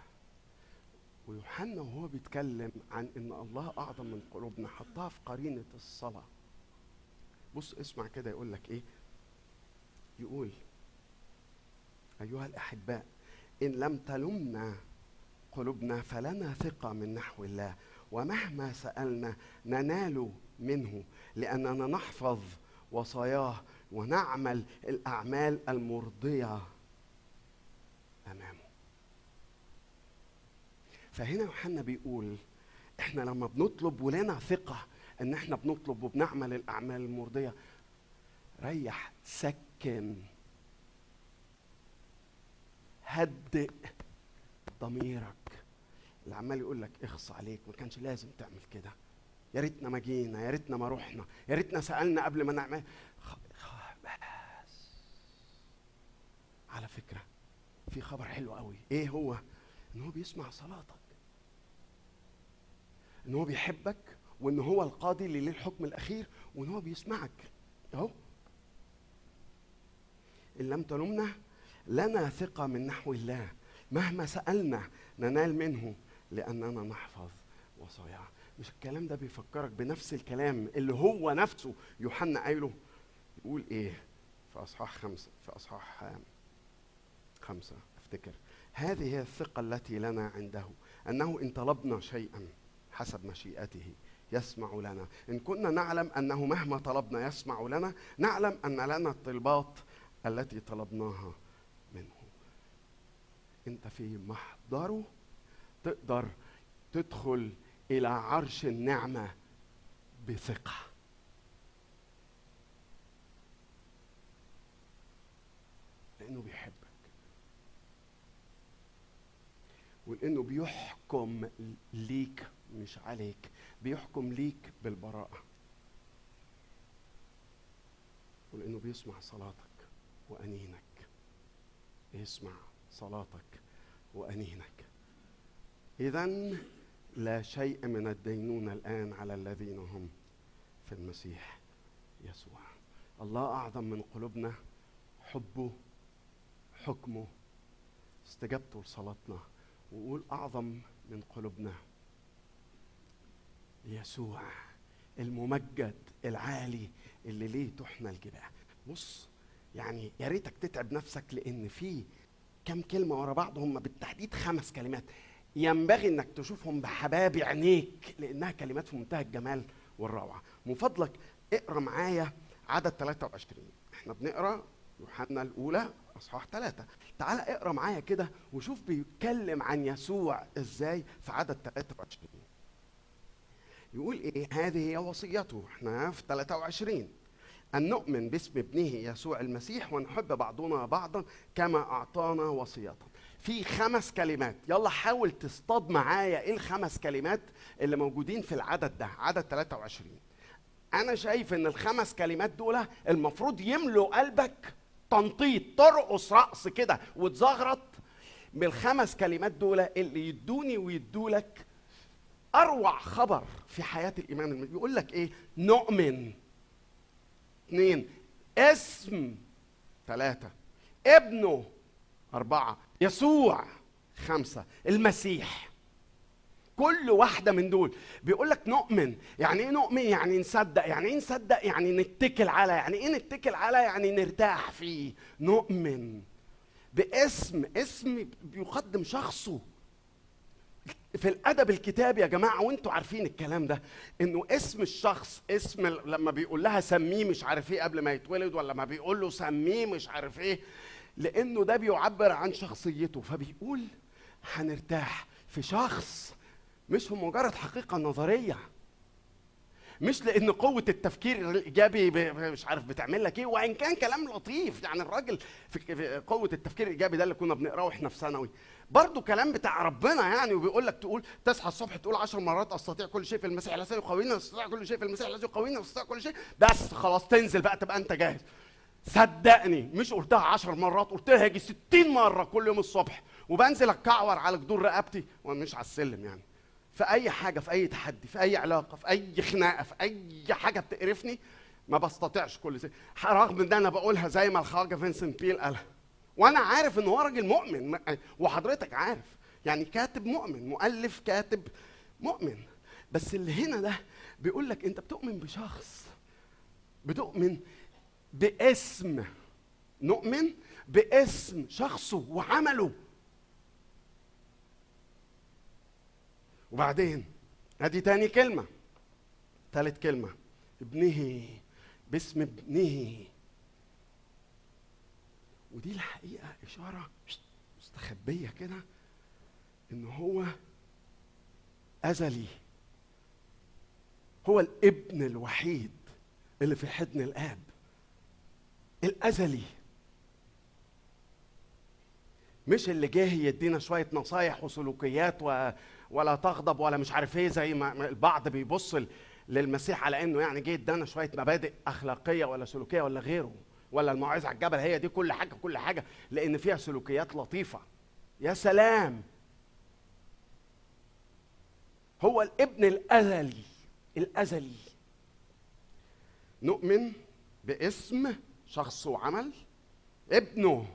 ويوحنا وهو بيتكلم عن إن الله أعظم من قلوبنا حطها في قرينة الصلاة. بص اسمع كده يقول لك إيه؟ يقول أيها الأحباء إن لم تلمنا قلوبنا فلنا ثقة من نحو الله ومهما سألنا ننال منه لأننا نحفظ وصاياه ونعمل الأعمال المرضية أمامه. فهنا يوحنا بيقول إحنا لما بنطلب ولنا ثقة إن إحنا بنطلب وبنعمل الأعمال المرضية ريح سكن هدئ ضميرك. اللي عمال يقول لك اخص عليك ما كانش لازم تعمل كده. يا ريتنا ما جينا يا ريتنا ما رحنا يا ريتنا سألنا قبل ما نعمل. على فكرة في خبر حلو قوي. إيه هو؟ إن هو بيسمع صلاتك. إن هو بيحبك وإن هو القاضي اللي ليه الحكم الأخير وإن هو بيسمعك. أهو. إن لم تلمنا لنا ثقة من نحو الله. مهما سألنا ننال منه لأننا نحفظ وصاياه. مش الكلام ده بيفكرك بنفس الكلام اللي هو نفسه يوحنا قايله. يقول إيه؟ في أصحاح خمسة في أصحاح آم، خمسة أفتكر. هذه هي الثقة التي لنا عنده أنه إن طلبنا شيئا حسب مشيئته يسمع لنا. إن كنا نعلم أنه مهما طلبنا يسمع لنا نعلم أن لنا الطلبات التي طلبناها منه. انت في محضره تقدر تدخل إلى عرش النعمة بثقة. لأنه بيحبك. ولأنه بيحكم ليك مش عليك بيحكم ليك بالبراءة. ولأنه بيسمع صلاتك وأنينك. بيسمع صلاتك وأنينك. اذا لا شيء من الدينونه الآن على الذين هم في المسيح يسوع. الله أعظم من قلوبنا حبه حكمه. استجابته لصلاتنا. وقول أعظم من قلوبنا. يسوع الممجد العالي اللي ليه تحنى الجباه بص يعني يا ريتك تتعب نفسك لأن في كم كلمة ورا بعض هم بالتحديد خمس كلمات. ينبغي إنك تشوفهم بحباب عينيك لأنها كلمات في منتهى الجمال والروعة. من فضلك اقرأ معايا عدد 23 إحنا بنقرأ يوحنا الأولى إصحاح ثلاثة تعال اقرأ معايا كده وشوف بيتكلم عن يسوع إزاي في عدد 23 يقول إيه؟ هذه هي وصيته. إحنا في 23 أن نؤمن باسم ابنه يسوع المسيح ونحب بعضنا بعضا كما أعطانا وصية. في خمس كلمات. يلا حاول تصطاد معايا إيه الخمس كلمات اللي موجودين في العدد ده عدد 23 أنا شايف إن الخمس كلمات دول المفروض يملوا قلبك تنطيط ترقص رقص كده وتزغرط بالخمس كلمات دول اللي يدوني ويدولك أروع خبر في حياة الإيمان. بيقول لك إيه؟ نؤمن. اثنين اسم. ثلاثة ابنه. أربعة. يسوع. خمسة. المسيح. كل واحدة من دول. بيقول لك نؤمن. يعني إيه نؤمن؟ يعني نصدق. يعني إيه نصدق؟ يعني نتكل على. يعني إيه نتكل على؟ يعني نرتاح فيه. نؤمن. باسم. اسم بيقدم شخصه. في الأدب الكتابي يا جماعة وأنتوا عارفين الكلام ده إنه اسم الشخص اسم لما بيقول لها سميه مش عارف إيه قبل ما يتولد ولا ما بيقول له سميه مش عارف إيه لأنه ده بيعبر عن شخصيته. فبيقول هنرتاح في شخص مش مجرد حقيقة نظرية. مش لأن قوة التفكير الإيجابي مش عارف بتعمل لك إيه وإن كان كلام لطيف يعني الراجل في قوة التفكير الإيجابي ده اللي كنا بنقرأه وإحنا في ثانوي. برضه كلام بتاع ربنا يعني وبيقول لك تقول تصحى الصبح تقول عشر مرات أستطيع كل شيء في المسيح الذي يقوينا أستطيع كل شيء في المسيح الذي يقوينا أستطيع كل شيء. بس خلاص تنزل بقى تبقى أنت جاهز. صدقني مش قلتها عشر مرات قلتها يجي ستين مرة كل يوم الصبح. وبنزل أتكعور على جدور رقبتي وأنا مش على السلم يعني. في أي حاجة في أي تحدي في أي علاقة في أي خناقة في أي حاجة بتقرفني ما بستطيعش كل شيء. رغم إن أنا بقولها زي ما الخواجة فينسنت بيل قالها. وأنا عارف إن هو راجل مؤمن وحضرتك عارف. يعني كاتب مؤمن مؤلف كاتب مؤمن. بس اللي هنا ده بيقول لك أنت بتؤمن بشخص بتؤمن باسم نؤمن باسم شخصه وعمله. وبعدين ادي تاني كلمة تالت كلمة ابنه باسم ابنه. ودي الحقيقة إشارة مستخبية كده إن هو أزلي. هو الابن الوحيد اللي في حضن الآب الأزلي. مش اللي جه يدينا شوية نصايح وسلوكيات و... ولا تغضب ولا مش عارف إيه زي ما البعض بيبص للمسيح على إنه يعني جه ادانا شوية مبادئ أخلاقية ولا سلوكية ولا غيره ولا الموعظه على الجبل هي دي كل حاجة كل حاجة لأن فيها سلوكيات لطيفة. يا سلام! هو الابن الأزلي الأزلي. نؤمن باسم شخص وعمل ابنه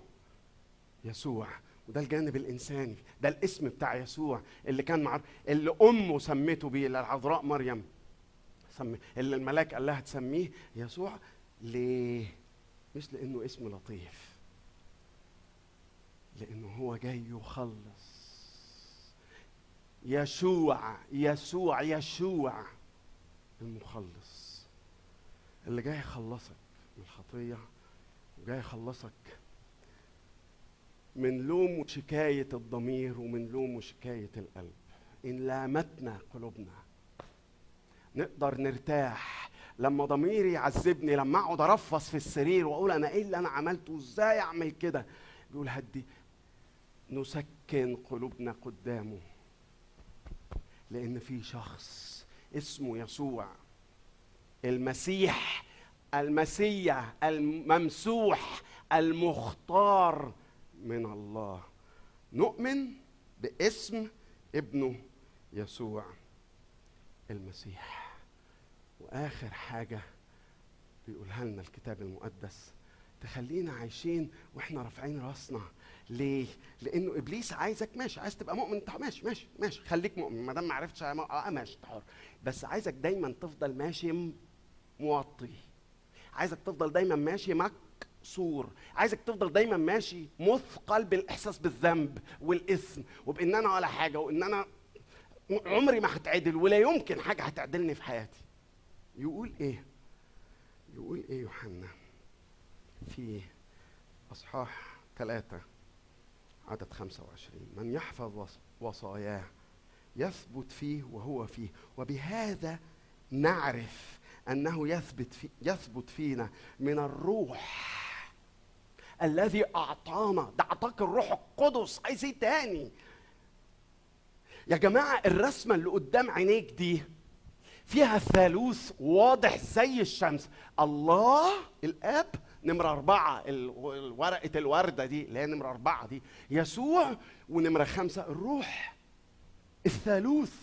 يسوع. وده الجانب الإنساني ده الاسم بتاع يسوع اللي كان مع اللي أمه سمته بيه العذراء مريم سمي اللي الملاك قال لها تسميه يسوع ليه؟ مش لأنه اسم لطيف لأنه هو جاي يخلص. يشوع يسوع يشوع المخلص اللي جاي يخلصك من الخطية وجاي يخلصك من لوم وشكاية الضمير ومن لوم وشكاية القلب. إن لامتنا قلوبنا. نقدر نرتاح لما ضميري يعذبني لما أقعد أرفص في السرير وأقول أنا إيه اللي أنا عملته؟ إزاي أعمل كده؟ بيقول هدي. نسكن قلوبنا قدامه. لأن في شخص اسمه يسوع. المسيح المسيح الممسوح المختار من الله. نؤمن باسم ابنه يسوع المسيح. وآخر حاجة بيقولها لنا الكتاب المقدس تخلينا عايشين وإحنا رافعين راسنا. ليه؟ لأنه إبليس عايزك ماشي عايز تبقى مؤمن انت ماشي ماشي ماشي خليك مؤمن ما دام ما عرفتش آه ماشي حر بس عايزك دايما تفضل ماشي موطي. عايزك تفضل دايما ماشي مكسور عايزك تفضل دايما ماشي مثقل بالإحساس بالذنب والإثم وبإن أنا ولا حاجة وإن أنا عمري ما هتعدل ولا يمكن حاجة هتعدلني في حياتي. يقول إيه؟ يقول إيه يوحنا؟ في إصحاح ثلاثة عدد 25 من يحفظ وص- وصاياه يثبت فيه وهو فيه. وبهذا نعرف أنه يثبت في يثبت فينا من الروح الذي أعطانا. ده أعطاك الروح القدس. عايز إيه تاني. يا جماعة الرسمة اللي قدام عينيك دي فيها ثالوث واضح زي الشمس. الله الآب نمرة أربعة ورقة الوردة دي اللي هي نمرة أربعة دي يسوع ونمرة خمسة الروح. الثالوث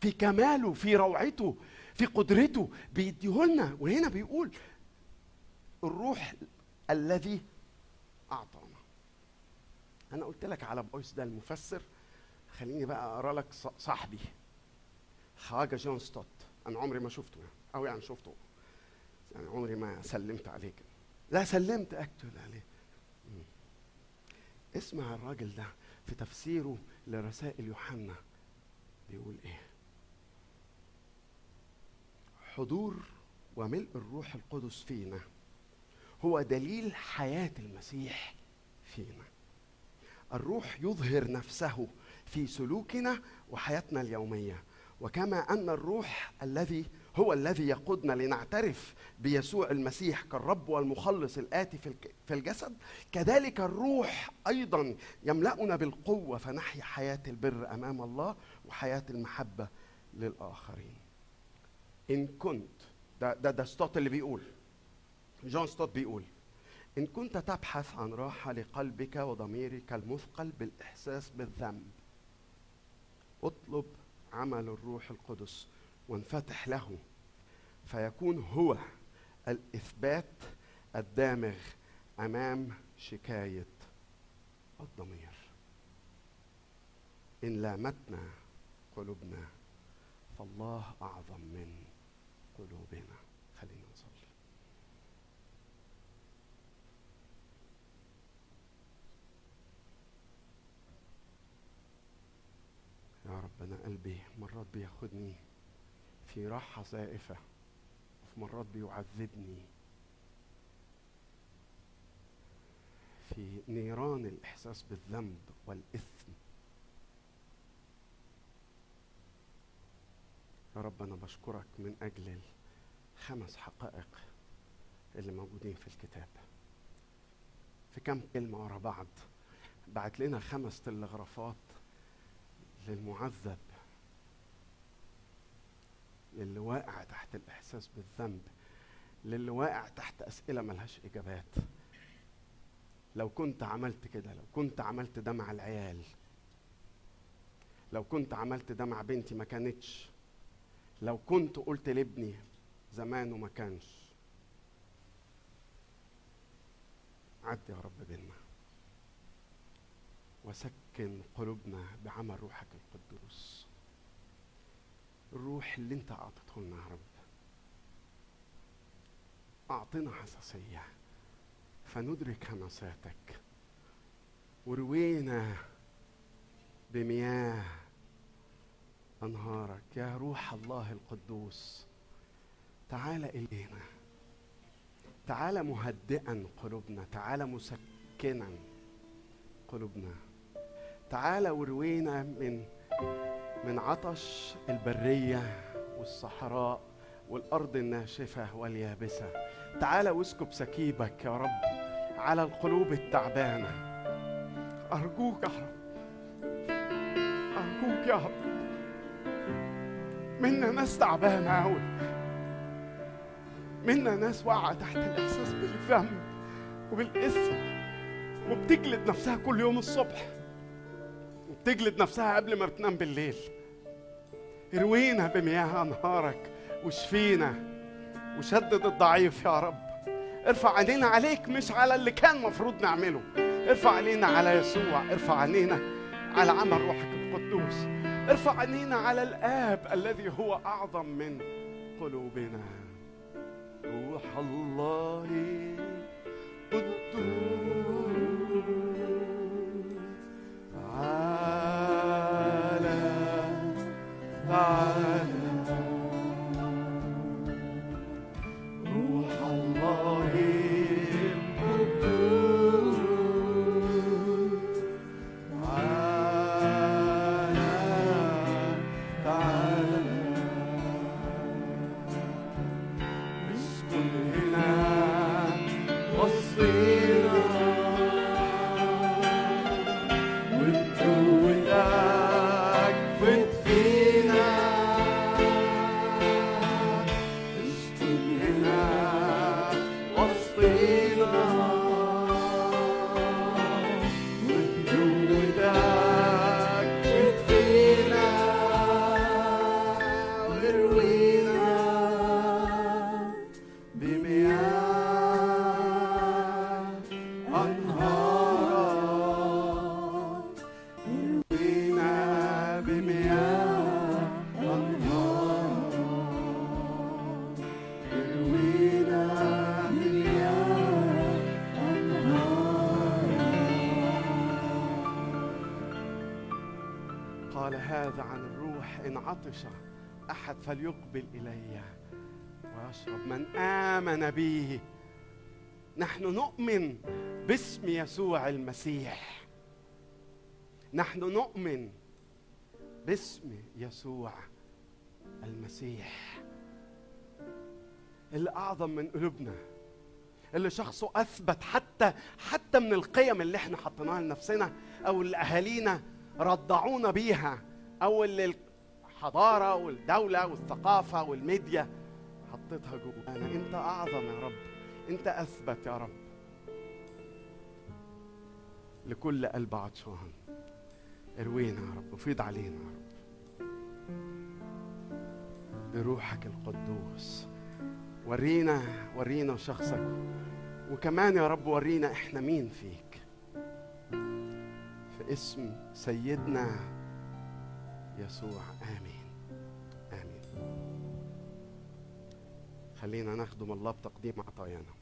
في كماله في روعته في قدرته بيديهولنا. وهنا بيقول الروح الذي أعطانا. أنا قلت لك على بويس ده المفسر خليني بقى أقرأ لك صاحبي حاجة جون ستوت. أنا عمري ما شفته. أو يعني شفته. يعني عمري ما سلمت عليه كده لا سلمت أكتب عليه. اسمع الراجل ده في تفسيره لرسائل يوحنا. بيقول إيه؟ حضور وملء الروح القدس فينا. هو دليل حياة المسيح فينا. الروح يظهر نفسه في سلوكنا وحياتنا اليومية. وكما أن الروح الذي هو الذي يقودنا لنعترف بيسوع المسيح كالرب والمخلص الآتي في الجسد كذلك الروح أيضا يملأنا بالقوة فنحيا حياة البر أمام الله وحياة المحبة للآخرين. إن كنت ده ده ده اللي بيقول جون ستوت بيقول إن كنت تبحث عن راحة لقلبك وضميرك المثقل بالإحساس بالذنب اطلب عمل الروح القدس وانفتح له فيكون هو الإثبات الدامغ أمام شكاية الضمير. إن لامتنا قلوبنا فالله أعظم من قلوبنا خلينا نصلي يا رب أنا قلبي مرات بياخدني في راحة زائفة وفي مرات بيعذبني في نيران الإحساس بالذنب والإثم. يا رب أنا بشكرك من أجل الخمس حقائق اللي موجودين في الكتاب. في كم كلمة ورا بعض بعت لنا خمس تلغرافات للمعذب للي واقع تحت الإحساس بالذنب للي واقع تحت أسئلة ملهاش إجابات. لو كنت عملت كده لو كنت عملت ده مع العيال لو كنت عملت ده مع بنتي ما كانتش لو كنت قلت لابني زمان وما كانش. عد يا رب بينا. وسكن قلوبنا بعمل روحك القدوس. الروح اللي انت اعطيته لنا يا رب. اعطنا حساسية. فندرك همساتك وروينا بمياه أنهارك. يا روح الله القدوس تعال إلينا. تعال مهدئا قلوبنا. تعال مسكنا قلوبنا. تعال وروينا من من عطش البرية والصحراء والأرض الناشفة واليابسة. تعال واسكب سكيبك يا رب على القلوب التعبانة. أرجوك يا رب. أرجوك يا رب. منا ناس تعبانة قوي منا ناس واقعة تحت الإحساس بالذنب وبالإثم وبتجلد نفسها كل يوم الصبح. وبتجلد نفسها قبل ما بتنام بالليل. اروينا بمياه أنهارك واشفينا وشدد الضعيف يا رب. ارفع عينينا عليك مش على اللي كان مفروض نعمله. ارفع عينينا على يسوع ارفع عينينا على عمل روحك القدوس. ارفع عينينا على الآب الذي هو أعظم من قلوبنا. روح الله قدوس. تعالى ويشرب من آمن به. نحن نؤمن باسم يسوع المسيح. نحن نؤمن باسم يسوع المسيح. اللي أعظم من قلوبنا اللي شخصه أثبت حتى حتى من القيم اللي إحنا حطيناها لنفسنا أو اللي أهالينا رضعونا بيها أو اللي الحضارة والدولة والثقافة والميديا حطيتها جوانا أنت أعظم يا رب. أنت أثبت يا رب. لكل قلب عطشان. اروينا يا رب. وفيض علينا يا رب. بروحك القدوس. ورينا ورينا شخصك. وكمان يا رب ورينا إحنا مين فيك. في اسم سيدنا يسوع. آمين. خلينا نخدم الله بتقديم عطايانا.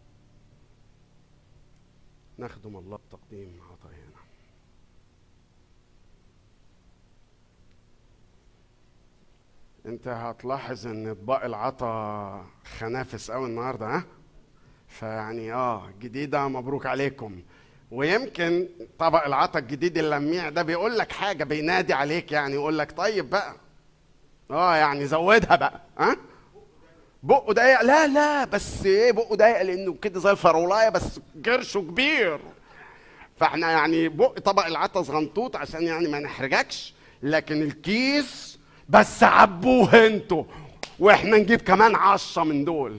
نخدم الله بتقديم عطايانا. انت هتلاحظ ان اطباق العطا خنافس قوي النهارده ها؟ فيعني آه جديده مبروك عليكم. ويمكن طبق العطا الجديد اللميع ده بيقول لك حاجة بينادي عليك يعني يقول لك طيب بقى. آه يعني زودها بقى ها؟ بقه ضيق. لا لا بس إيه بقه ضيق لأنه كده زي الفرولايه بس قرشه كبير. فإحنا يعني بق طبق العطا صغنطوط عشان يعني ما نحرجكش لكن الكيس بس عبوه أنتوا. وإحنا نجيب كمان عشرة من دول.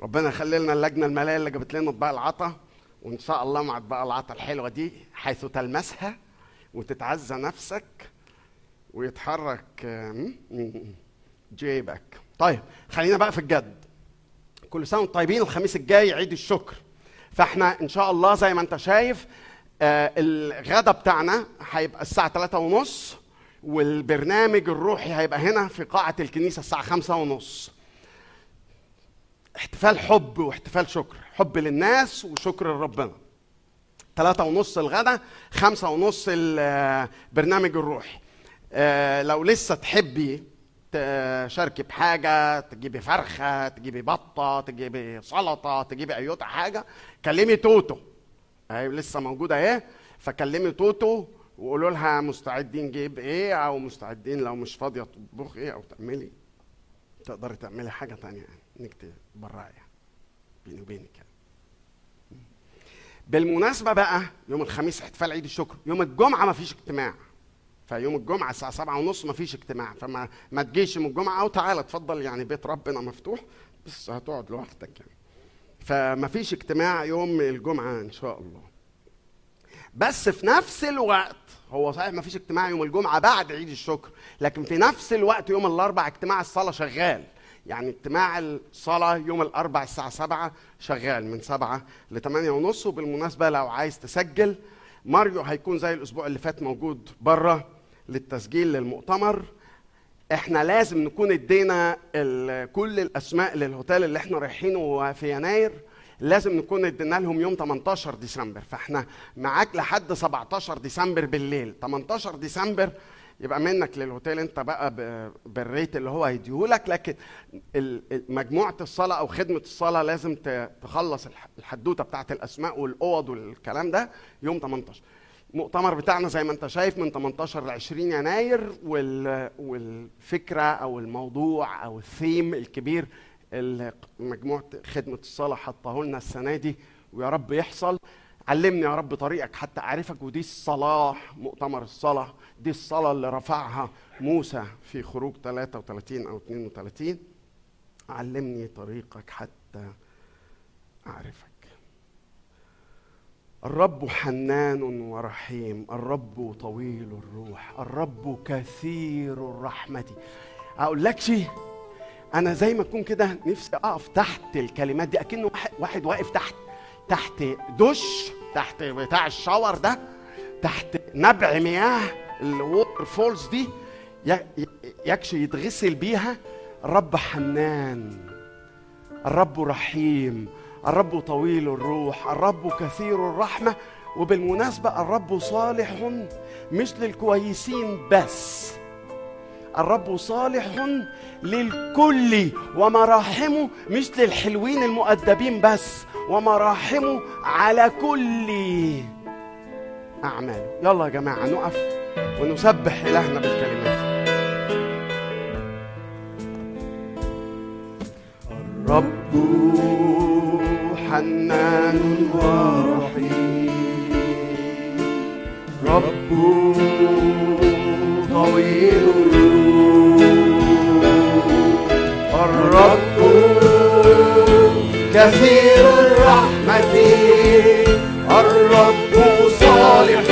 ربنا يخلي لنا اللجنة المالية اللي جابت لنا اطباق العطا وإن شاء الله مع اطباق العطا الحلوة دي حيث تلمسها وتتعزى نفسك ويتحرك جيبك. طيب خلينا بقى في الجد. كل سنة وأنتم طيبين الخميس الجاي عيد الشكر. فاحنا إن شاء الله زي ما انت شايف آه الغدا بتاعنا هيبقى الساعة 3 ونص والبرنامج الروحي هيبقى هنا في قاعة الكنيسة الساعة 5 ونص. احتفال حب واحتفال شكر. حب للناس وشكر لربنا. ثلاثة ونص الغدا خمسة ونص البرنامج الروحي. آه، لو لسه تحبي تشاركي بحاجة تجيبي فرخة تجيبي بطة تجيبي سلطة تجيبي أيوتا حاجة. كلمي توتو. أهي لسه موجودة أهي. فكلمي توتو وقولوا لها مستعدين نجيب إيه أو مستعدين لو مش فاضية تطبخ إيه أو تعملي. تقدري تعملي حاجة تانية يعني. انك تبرعي يعني. بيني وبينك يعني. بالمناسبة بقى يوم الخميس احتفال عيد الشكر. يوم الجمعة ما فيش اجتماع. فيوم الجمعة الساعة سبعة ونص ما فيش اجتماع فما ما تجيش يوم الجمعة. أو تعالى اتفضل يعني بيت ربنا مفتوح بس هتقعد لوحدك يعني. فما فيش اجتماع يوم الجمعة إن شاء الله. بس في نفس الوقت هو صحيح ما فيش اجتماع يوم الجمعة بعد عيد الشكر لكن في نفس الوقت يوم الأربع اجتماع الصلاة شغال. يعني اجتماع الصلاة يوم الأربع الساعة سبعة شغال من سبعة لثمانية ونص. وبالمناسبة لو عايز تسجل ماريو هيكون زي الأسبوع اللي فات موجود بره للتسجيل للمؤتمر. إحنا لازم نكون ادينا كل الأسماء للهوتيل اللي إحنا رايحينه في يناير. لازم نكون ادينا لهم يوم 18 ديسمبر. فإحنا معاك لحد 17 ديسمبر بالليل. 18 ديسمبر يبقى منك للهوتيل انت بقى بالريت اللي هو هيديهولك لكن مجموعة الصلاة أو خدمة الصلاة لازم تخلص الح- الحدوتة بتاعت الأسماء والأوض والكلام ده يوم 18 المؤتمر بتاعنا زي ما انت شايف من 18 ل 20 يناير وال... والفكرة أو الموضوع أو الثيم الكبير اللي مجموعة خدمة الصلاة حطاه لنا السنة دي ويا رب يحصل. علمني يا رب طريقك حتى أعرفك ودي الصلاه مؤتمر الصلاة دي الصلاة اللي رفعها موسى في خروج 33 أو 32 علمني طريقك حتى أعرفك. الرب حنان ورحيم الرب طويل الروح الرب كثير الرحمة. أقول لك شيء أنا زي ما أكون كده نفسي أقف تحت الكلمات دي واحد, واحد واقف تحت. تحت دش تحت بتاع الشاور ده تحت نبع مياه ال water falls دي يكشي يتغسل بيها. الرب حنان الرب رحيم الرب طويل الروح الرب كثير الرحمة وبالمناسبة الرب صالح مش للكويسين بس. الرب صالح للكل ومراحمه مش للحلوين المؤدبين بس ومراحمه على كل أعماله. يلا يا جماعة نقف ونسبح إلهنا بالكلمات. الرب حنان ورحيم. رب طويل الروح الرب كثير الرحمة. الرب صالح.